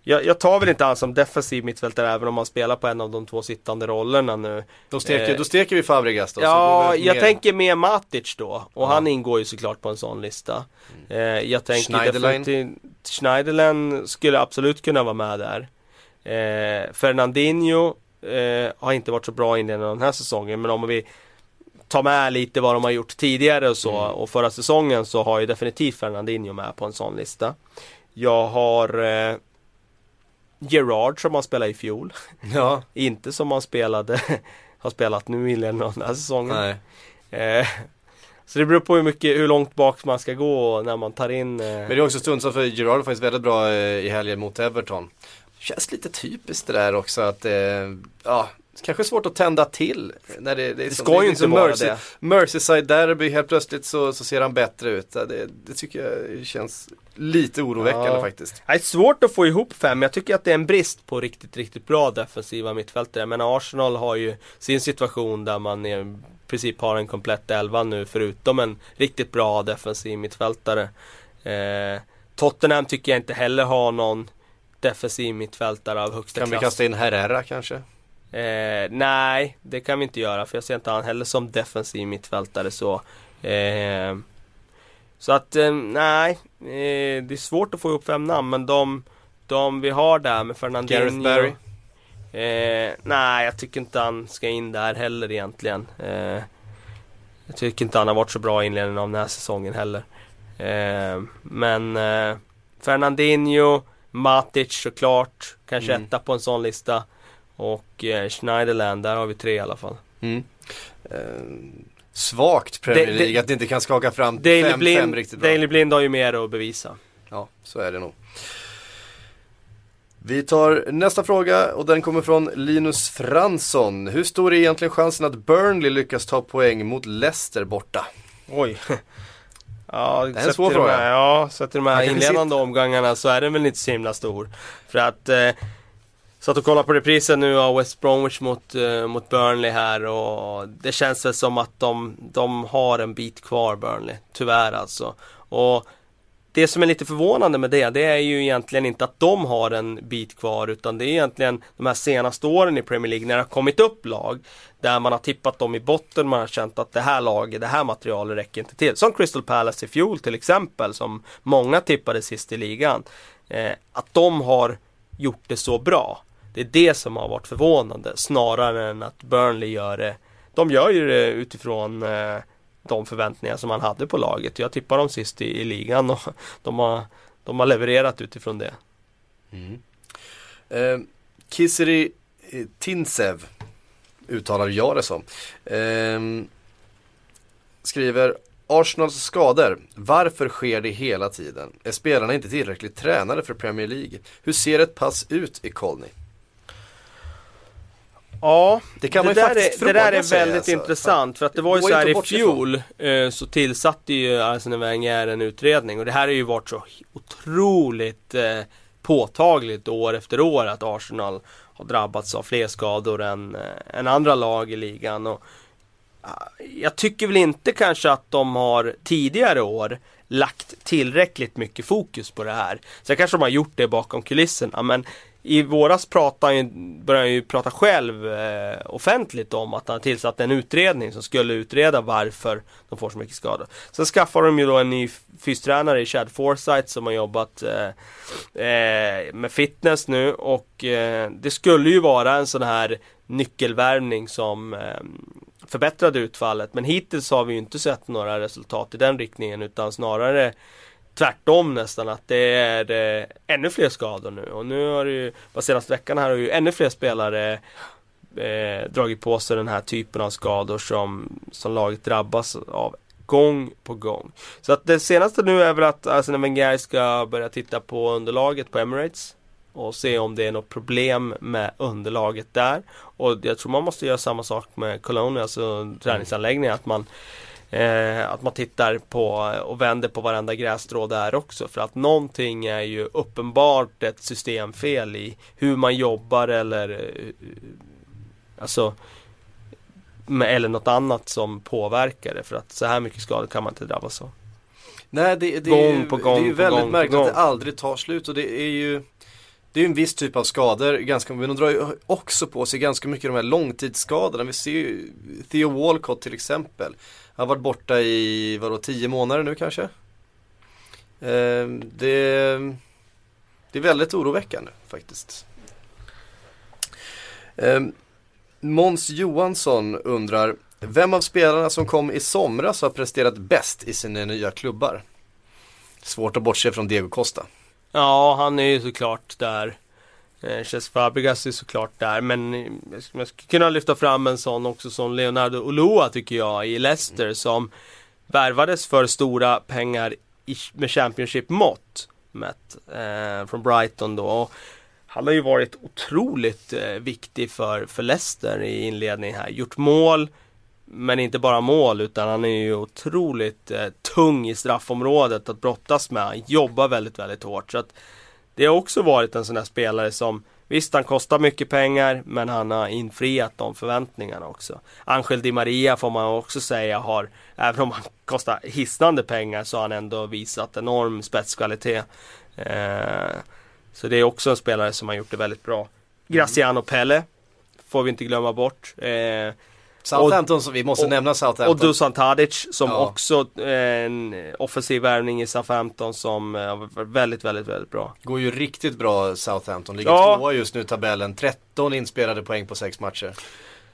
jag, jag tar väl inte han som defensiv mittfältare även om han spelar på en av de två sittande rollerna nu. Då steker, Eh, då steker vi Fabregas då. Ja, jag tänker mer Matic då. Och Ja. han ingår ju såklart på en sån lista. Eh, jag tänker Schneiderlein. definitivt Schneiderlin skulle absolut kunna vara med där. Eh, Fernandinho eh, har inte varit så bra inledningen av den här säsongen. Men om vi tar med lite vad de har gjort tidigare och så. Mm. Och förra säsongen så har ju definitivt Fernandinho med på en sån lista. Jag har eh, Gerard som han spelade i fjol. Ja, Inte som han spelade har spelat nu i inledningen av den här säsongen. nej. Eh, så det beror på hur mycket, hur långt bak man ska gå när man tar in eh, Men det är också stundsamt för Gerard var faktiskt väldigt bra eh, i helgen mot Everton. Känns lite typiskt det där också att eh, ja, kanske svårt att tända till. När det, det, Det som- ska ju är inte vara Mercy- det. Merseyside derby, helt plötsligt så, så ser han bättre ut. Det, det tycker jag känns lite oroväckande Ja. faktiskt. Det är svårt att få ihop fem, jag tycker att det är en brist på riktigt, riktigt bra defensiva mittfältare. Men Arsenal har ju sin situation där man i princip har en komplett elva nu förutom en riktigt bra defensiv mittfältare. Eh, Tottenham tycker jag inte heller har någon defensiv mittfältare av högsta Kan vi klass. kasta in Herrera kanske? Eh, nej, det kan vi inte göra för jag ser inte han heller som defensiv mittfältare så. Eh, så att eh, nej, eh, det är svårt att få ihop fem namn men de, de vi har där med Fernandinho. Gareth Barry? Eh, nej, jag tycker inte han ska in där heller egentligen. Eh, jag tycker inte han har varit så bra i inledningen av den här säsongen heller. Men Fernandinho, Matic såklart, kanske Mm. etta på en sån lista. Och eh, Schneiderland, där har vi tre i alla fall. Mm. Eh, svagt Premier Det- det- League att det inte kan skaka fram Daily fem, fem Blind, riktigt bra. Daily Blind har ju mer att bevisa. Ja, så är det nog. Vi tar nästa fråga och den kommer från Linus Fransson. Hur stor är egentligen chansen att Burnley lyckas ta poäng mot Leicester borta? Oj. Ja, är en svår de fråga. Här, ja, så till de här inledande omgångarna så är den väl inte så himla stor. För att eh, Satt och kollade på reprisen nu av West Bromwich mot, uh, mot Burnley här och det känns väl som att de, de har en bit kvar Burnley. Tyvärr alltså. Och det som är lite förvånande med det, det är ju egentligen inte att de har en bit kvar utan det är egentligen de här senaste åren i Premier League när det har kommit upp lag där man har tippat dem i botten, man har känt att det här laget, det här materialet räcker inte till. Som Crystal Palace i fjol till exempel, som många tippade sist i ligan. Eh, att de har gjort det så bra. Det är det som har varit förvånande snarare än att Burnley gör det. De gör ju det utifrån eh, de förväntningar som man hade på laget. Jag tippar dem sist i, i ligan och de har, de har levererat utifrån det. Mm. Eh, Kisiri eh, Tinsev uttalar jag det som. Eh, skriver Arsenals skador. Varför sker det hela tiden? Är spelarna inte tillräckligt tränade för Premier League? Hur ser ett pass ut i Colney? Ja, Det kan man ju faktiskt är, Det där fråga är sig, väldigt alltså. intressant för att det var ju så här i fjol eh, så tillsatte ju Arsene Wenger en utredning och det här har ju varit så otroligt eh, påtagligt år efter år att Arsenal har drabbats av fler skador än, eh, än andra lag i ligan. Och, ah, jag tycker väl inte kanske att de har tidigare år lagt tillräckligt mycket fokus på det här. Sen kanske de har gjort det bakom kulisserna men i våras pratade han började han ju prata själv eh, offentligt om att han tillsatte en utredning som skulle utreda varför de får så mycket skador. Sen skaffade de ju då en ny fystränare i Chad Forsyth som har jobbat eh, eh, med fitness nu och eh, det skulle ju vara en sån här nyckelvärvning som eh, förbättrade utfallet men hittills har vi ju inte sett några resultat i den riktningen utan snarare tvärtom nästan att det är eh, ännu fler skador nu och nu har det ju, bara senaste veckan här har ju ännu fler spelare eh, dragit på sig den här typen av skador som, som laget drabbas av gång på gång. Så att det senaste nu är väl att Arsene Wenger ska börja titta på underlaget på Emirates och se om det är något problem med underlaget där. Och jag tror man måste göra samma sak med Cologne, alltså träningsanläggningen, att man Eh, att man tittar på och vänder på varenda grässtrå där också. För att någonting är ju uppenbart ett systemfel i hur man jobbar eller eh, Alltså med, Eller något annat som påverkar det. För att så här mycket skador kan man inte drabbas av. Nej det, det, Gång är, ju, på gång det är ju väldigt gång märkligt gång. att det aldrig tar slut och det är ju det är ju en viss typ av skador, ganska, men de drar ju också på sig ganska mycket de här långtidsskadorna. Vi ser ju Theo Walcott till exempel. Han har varit borta i, vadå, tio månader nu kanske? Eh, det, det är väldigt oroväckande faktiskt. Eh, Måns Johansson undrar, vem av spelarna som kom i somras har presterat bäst i sina nya klubbar? Svårt att bortse från Diego Costa. Ja, han är ju såklart där. Eh, Cesc Fabregas är såklart där, men eh, jag skulle kunna lyfta fram en sån också som Leonardo Ulua tycker jag i Leicester som värvades för stora pengar i, med Championship-mått mätt eh, från Brighton då. Och han har ju varit otroligt eh, viktig för, för Leicester i inledningen här. Gjort mål, men inte bara mål utan han är ju otroligt eh, tung i straffområdet att brottas med. Han jobbar väldigt, väldigt hårt. Så att det har också varit en sån här spelare som Visst, han kostar mycket pengar, men han har infriat de förväntningarna också. Angel Di Maria får man också säga har, även om han kostar hisnande pengar, så har han ändå visat enorm spetskvalitet. Eh, så det är också en spelare som har gjort det väldigt bra. Graciano Pelle, får vi inte glömma bort. Eh, Southampton, som vi måste och, nämna Southampton. Och Dusan Tadic som Ja. också en offensiv värvning i Southampton som eh, var väldigt, väldigt, väldigt bra. Går ju riktigt bra Southampton, ligger Ja. tvåa just nu i tabellen. 13 inspelade poäng på sex matcher.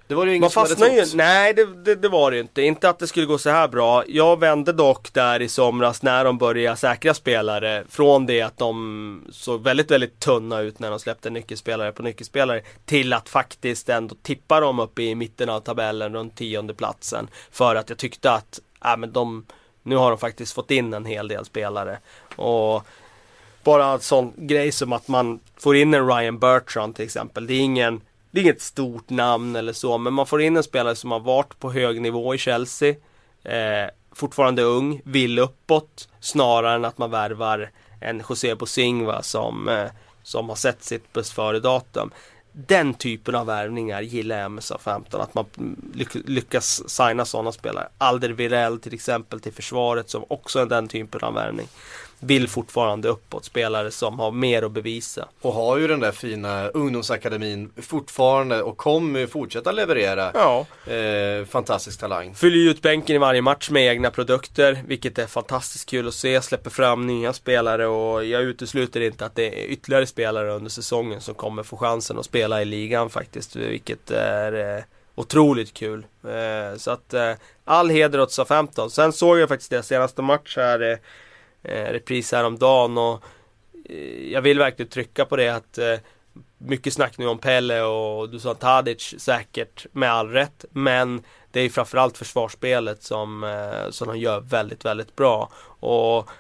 Det var det ju Man inget som hade ju, nej det, det, det var det inte. Inte att det skulle gå så här bra. Jag vände dock där i somras när de började säkra spelare. Från det att de såg väldigt, väldigt tunna ut när de släppte nyckelspelare på nyckelspelare. Till att faktiskt ändå tippa dem upp i mitten av tabellen runt tionde platsen. För att jag tyckte att, äh, men de, nu har de faktiskt fått in en hel del spelare. Och bara en sån grej som att man får in en Ryan Bertrand till exempel. Det är ingen det är inget stort namn eller så, men man får in en spelare som har varit på hög nivå i Chelsea. Eh, fortfarande ung, vill uppåt. Snarare än att man värvar en José Bosingva som, eh, som har sett sitt bäst före-datum. Den typen av värvningar gillar jag med Southampton. Att man lyckas signa sådana spelare. Alder Virell till exempel till försvaret som också är den typen av värvning. Vill fortfarande uppåt. Spelare som har mer att bevisa. Och har ju den där fina ungdomsakademin fortfarande och kommer fortsätta leverera Ja. eh, fantastisk talang. Fyller ju ut bänken i varje match med egna produkter, vilket är fantastiskt kul att se. Släpper fram nya spelare och jag utesluter inte att det är ytterligare spelare under säsongen som kommer få chansen att spela i ligan faktiskt, vilket är eh, otroligt kul. Eh, så att eh, all heder åt Southampton. Sen såg jag faktiskt deras senaste match här, eh, repris häromdagen och eh, jag vill verkligen trycka på det att eh, mycket snack nu om Pelle och Dusan Tadic säkert med all rätt. Men det är framförallt försvarsspelet som, eh, som de gör väldigt, väldigt bra. Och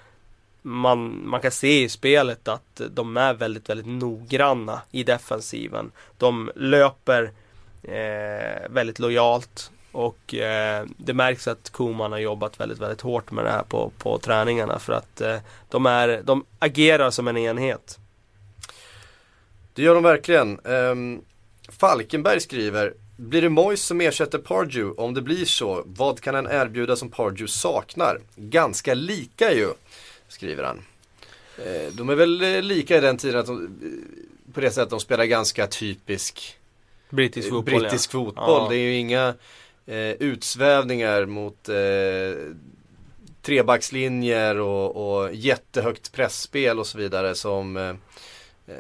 man, man kan se i spelet att de är väldigt, väldigt noggranna i defensiven. De löper eh, väldigt lojalt och eh, det märks att Koman har jobbat väldigt, väldigt hårt med det här på, på träningarna för att eh, de, är, de agerar som en enhet. Det gör de verkligen. Ehm, Falkenberg skriver Blir det Moyes som ersätter Pardew? Om det blir så, vad kan han erbjuda som Pardew saknar? Ganska lika ju, skriver han. Eh, de är väl eh, lika i den tiden att de, eh, på det sättet att de spelar ganska typisk Brittisk eh, fotboll brittisk ja. fotboll. Ja. Det är ju inga eh, utsvävningar mot eh, trebackslinjer och, och jättehögt pressspel och så vidare som eh, eh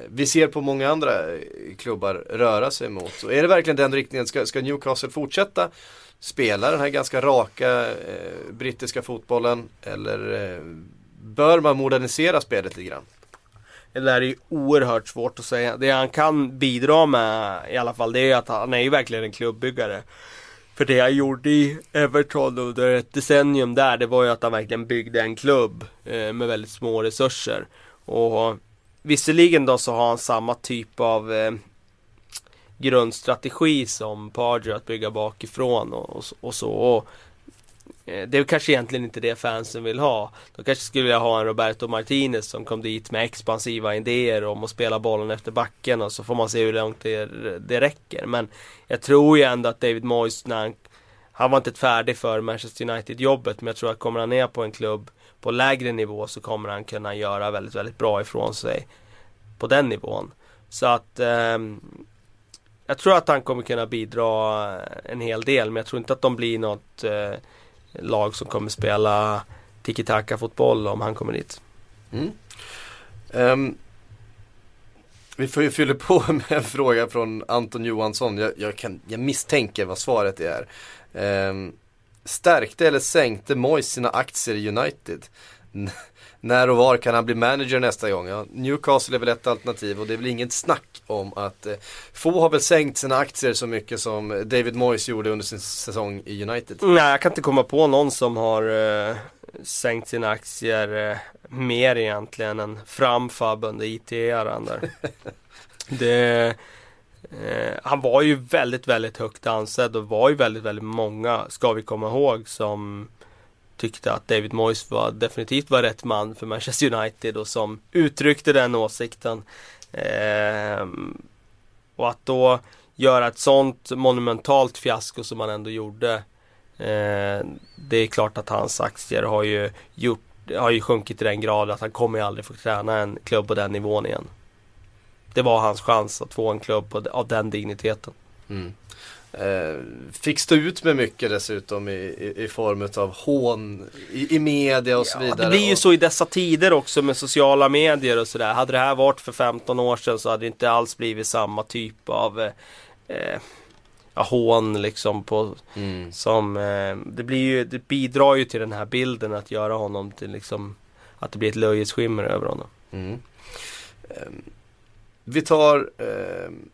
vi ser på många andra eh, klubbar röra sig mot. Så är det verkligen den riktningen? Ska, ska Newcastle fortsätta spela den här ganska raka eh, brittiska fotbollen eller eh, bör man modernisera spelet lite grann? Det där är ju oerhört svårt att säga. Det han kan bidra med i alla fall det är att han är ju verkligen en klubbyggare. För det han gjorde i Everton under ett decennium där det var ju att han verkligen byggde en klubb eh, med väldigt små resurser. Och visserligen då så har han samma typ av eh, grundstrategi som Pardew att bygga bakifrån och, och, så- och så. Och, Eh, det är kanske egentligen inte det fansen vill ha. De kanske skulle vilja ha en Roberto Martinez som kom dit med expansiva idéer om att spela bollen efter backen och så får man se hur långt det, det räcker. Men jag tror ju ändå att David Moyes, när han, han var inte färdig för Manchester United-jobbet, men jag tror att kommer han ner på en klubb på lägre nivå så kommer han kunna göra väldigt, väldigt bra ifrån sig på den nivån. Så att eh, jag tror att han kommer kunna bidra en hel del men jag tror inte att de blir något eh, lag som kommer spela tiki-taka fotboll om han kommer dit. Mm. Um, vi får ju fylla på med en fråga från Anton Johansson. Jag, jag, kan, jag misstänker vad svaret är. Um, stärkte eller sänkte Moyes sina aktier i United? När och var kan han bli manager nästa gång? Ja, Newcastle är väl ett alternativ och det är väl inget snack om att eh, få har väl sänkt sina aktier så mycket som David Moyes gjorde under sin säsong i United. Nej, jag kan inte komma på någon som har eh, sänkt sina aktier eh, mer egentligen än Framfab under IT-eran där. det, eh, han var ju väldigt, väldigt högt ansedd och var ju väldigt, väldigt många, ska vi komma ihåg, som tyckte att David Moyes var definitivt var rätt man för Manchester United och som uttryckte den åsikten. Eh, och att då göra ett sånt monumentalt fiasko som han ändå gjorde. Eh, det är klart att hans aktier har ju, gjort, har ju sjunkit till den grad att han kommer ju aldrig få träna en klubb på den nivån igen. Det var hans chans att få en klubb på, av den digniteten. Mm. Eh, fick stå ut med mycket dessutom i, i, i form av hån i, i media och så vidare. Det blir ju så i dessa tider också med sociala medier och sådär. Hade det här varit för 15 år sedan så hade det inte alls blivit samma typ av eh, eh ja, hån liksom på mm. som eh, det blir ju, det bidrar ju till den här bilden att göra honom till liksom att det blir ett löjets skimmer över honom. Mm. Um, vi tar um,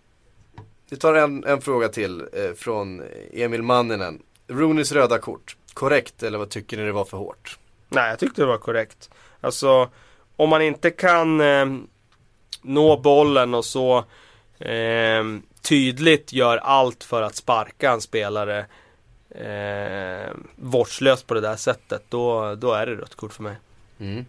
vi tar en, en fråga till eh, från Emil Manninen. Rooneys röda kort, korrekt eller vad tycker ni det var för hårt? Nej, jag tyckte det var korrekt. Alltså, om man inte kan eh, nå bollen och så eh, tydligt gör allt för att sparka en spelare eh, vårdslöst på det där sättet, då, då är det rött kort för mig. Mm.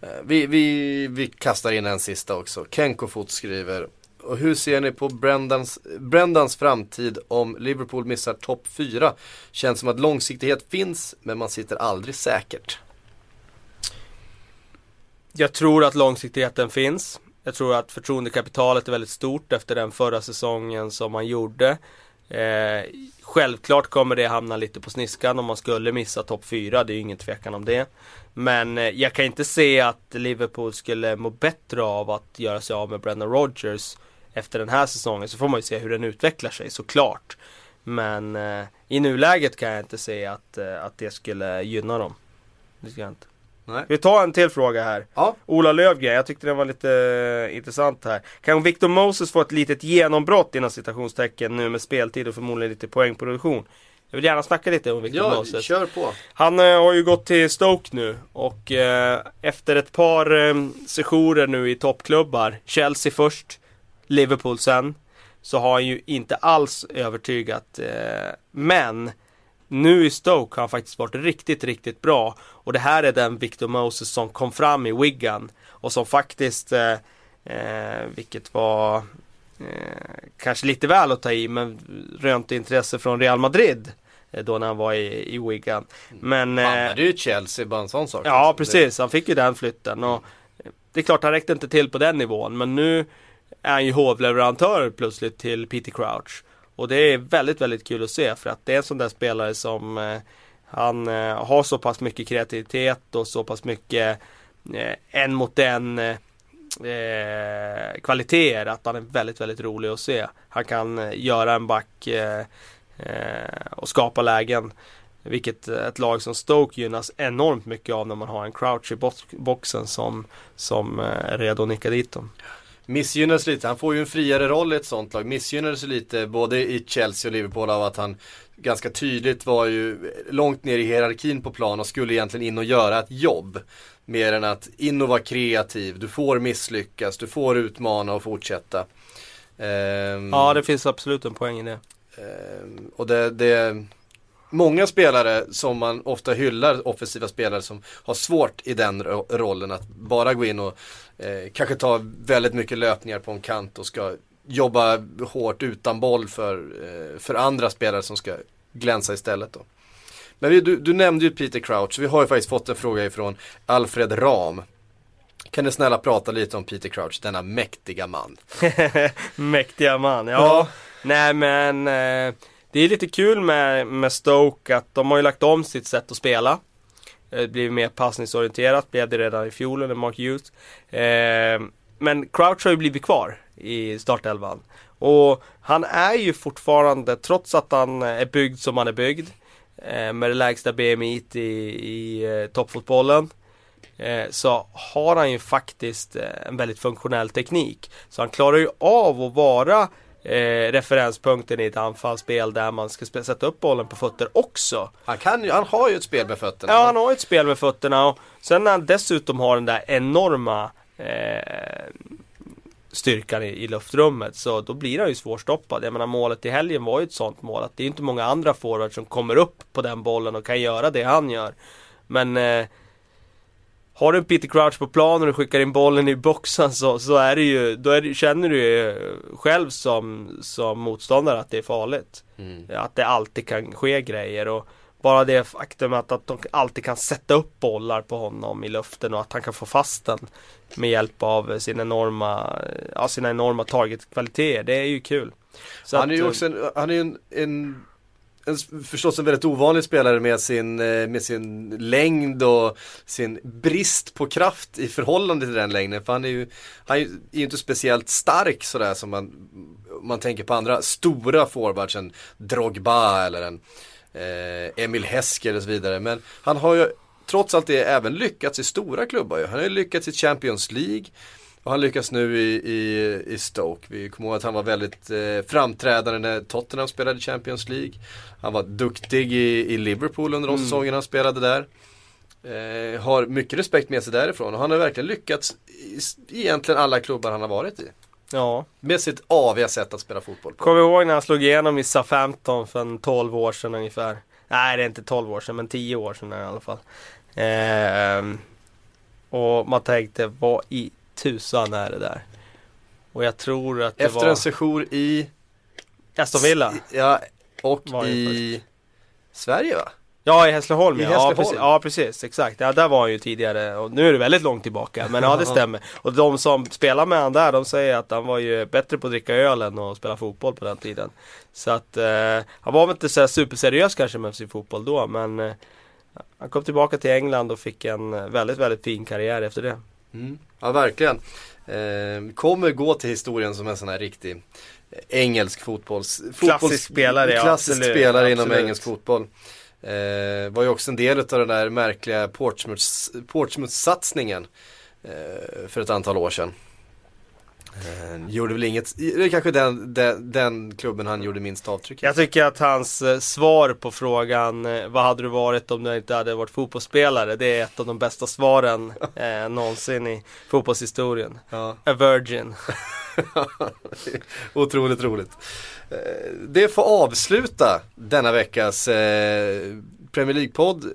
Eh, vi, vi, vi kastar in en sista också. Kenko Fot skriver och hur ser ni på Brendans, Brendans framtid om Liverpool missar topp 4? Känns som att långsiktighet finns, men man sitter aldrig säkert. Jag tror att långsiktigheten finns. Jag tror att förtroendekapitalet är väldigt stort efter den förra säsongen som man gjorde. Eh, självklart kommer det hamna lite på sniskan om man skulle missa topp 4, det är ju ingen tvekan om det. Men eh, jag kan inte se att Liverpool skulle må bättre av att göra sig av med Brendan Rodgers efter den här säsongen så får man ju se hur den utvecklar sig såklart. Men eh, i nuläget kan jag inte se att, eh, att det skulle gynna dem. Det ska jag inte. Nej. Vi tar en till fråga här. Ja. Ola Lövgren, jag tyckte den var lite eh, intressant här. Kan Victor Moses få ett litet genombrott inom citationstecken nu med speltid och förmodligen lite poängproduktion? Jag vill gärna snacka lite om Victor ja, Moses. kör på. Han eh, har ju gått till Stoke nu och eh, efter ett par eh, sessioner nu i toppklubbar, Chelsea först, Liverpool sen. Så har han ju inte alls övertygat. Eh, men nu i Stoke har han faktiskt varit riktigt, riktigt bra. Och det här är den Victor Moses som kom fram i Wigan. Och som faktiskt, eh, eh, vilket var kanske lite väl att ta i, men rönte intresse från Real Madrid. Då när han var i, i Wigan. Men... Han hade ju Chelsea, bara en sån sak. Ja, precis. Han fick ju den flytten. Och det är klart, han räckte inte till på den nivån. Men nu är han ju hovleverantör plötsligt till Peter Crouch. Och det är väldigt, väldigt kul att se för att det är en sån där spelare som eh, han eh, har så pass mycket kreativitet och så pass mycket eh, en mot en eh, eh kvaliteter att han är väldigt, väldigt rolig att se. Han kan eh, göra en back eh, eh, och skapa lägen. Vilket ett lag som Stoke gynnas enormt mycket av när man har en crouch i boxen som, som eh, är redo att nicka dit dem missgynnades lite. Han får ju en friare roll i ett sånt lag. Missgynnades lite både i Chelsea och Liverpool av att han ganska tydligt var ju långt ner i hierarkin på plan och skulle egentligen in och göra ett jobb. Mer än att in och vara kreativ. Du får misslyckas, du får utmana och fortsätta. Um, ja, det finns absolut en poäng i det. Um, och det, det många spelare som man ofta hyllar, offensiva spelare som har svårt i den rollen att bara gå in och eh, kanske ta väldigt mycket löpningar på en kant och ska jobba hårt utan boll för, eh, för andra spelare som ska glänsa istället då. Men vi, du, du, nämnde ju Peter Crouch, vi har ju faktiskt fått en fråga ifrån Alfred Ram. Kan du snälla prata lite om Peter Crouch, denna mäktiga man? Mäktiga man, ja. Ja. Nej men eh, det är lite kul med, med Stoke att de har ju lagt om sitt sätt att spela. Eh, det blir mer passningsorienterat, blev det redan i fjol under Mark Hughes. Eh, men Crouch har ju blivit kvar i startelvan. Och han är ju fortfarande, trots att han är byggd som han är byggd, eh, med det lägsta BMI i, i eh, toppfotbollen, eh, så har han ju faktiskt eh, en väldigt funktionell teknik. Så han klarar ju av att vara eh, referenspunkten i ett anfallsspel där man ska sätta upp bollen på fötter också. Han, kan ju, han har ju ett spel med fötterna. Ja, han har ju ett spel med fötterna och sen när han dessutom har den där enorma eh, styrkan i, i luftrummet så då blir han ju svårstoppad. Jag menar målet i helgen var ju ett sånt mål att det är inte många andra forwards som kommer upp på den bollen och kan göra det han gör. Men eh, har du en Peter Crouch på plan och du skickar in bollen i boxen så, så är det ju, då är det, känner du ju själv som, som motståndare att det är farligt. Mm. Att det alltid kan ske grejer och bara det faktum att, att de alltid kan sätta upp bollar på honom i luften och att han kan få fast den med hjälp av sin enorma, ja, sina enorma targetkvaliteter. Det är ju kul. Så han är ju också en, han är en, en, en, förstås en väldigt ovanlig spelare med sin, eh, med sin längd och sin brist på kraft i förhållande till den längden. För han är ju, han är ju är ju inte speciellt stark sådär som man, man tänker på andra stora forwards, en Drogba eller en eh, Emil Hesker och så vidare. Men han har ju trots allt det även lyckats i stora klubbar ju. Han har ju lyckats i Champions League. Och han lyckas nu i, i, i Stoke. Vi kommer ihåg att han var väldigt eh, framträdande när Tottenham spelade Champions League. Han var duktig i, i Liverpool under de Mm. säsongerna han spelade där. Eh, har mycket respekt med sig därifrån och han har verkligen lyckats i egentligen alla klubbar han har varit i. ja. Med sitt aviga sätt att spela fotboll på. Kommer ihåg när han slog igenom i SA-15 för en 12 år sedan ungefär? Nej, det är inte 12 år sedan, men 10 år sedan i alla fall. Ehm, och man tänkte, vad i tusan är det där? Och jag tror att det Efter var en session i Aston Villa. Ja, och i Sverige va? Ja, i Hässleholm, I ja. Hässleholm. Ja, precis, ja, precis. Exakt. Ja, där var han ju tidigare. Och nu är det väldigt långt tillbaka. Men ja, det stämmer. Och de som spelar med han där, de säger att han var ju bättre på att dricka öl än att spela fotboll på den tiden. Så att eh, han var väl inte så superseriös kanske med sin fotboll då, men eh, han kom tillbaka till England och fick en eh, väldigt, väldigt fin karriär efter det. Mm. Ja, verkligen. Eh, kommer gå till historien som en sån här riktig eh, engelsk fotbolls... fotbolls- spelare, ja, Klassisk absolut, spelare inom absolut. engelsk fotboll. Eh, var ju också en del av den där märkliga Portsmouth- Portsmouth-satsningen eh, för ett antal år sedan. Eh, gjorde väl inget, det är kanske den, den, den klubben han gjorde minst avtryck i. Jag tycker att hans eh, svar på frågan eh, Vad hade du varit om du inte hade varit fotbollsspelare? Det är ett av de bästa svaren eh, någonsin i fotbollshistorien. Ja. A virgin. Otroligt roligt. Eh, Det får avsluta denna veckas Premier League-podd.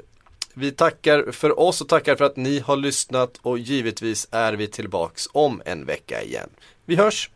Vi tackar för oss och tackar för att ni har lyssnat och givetvis är vi tillbaks om en vecka igen. Vi hörs!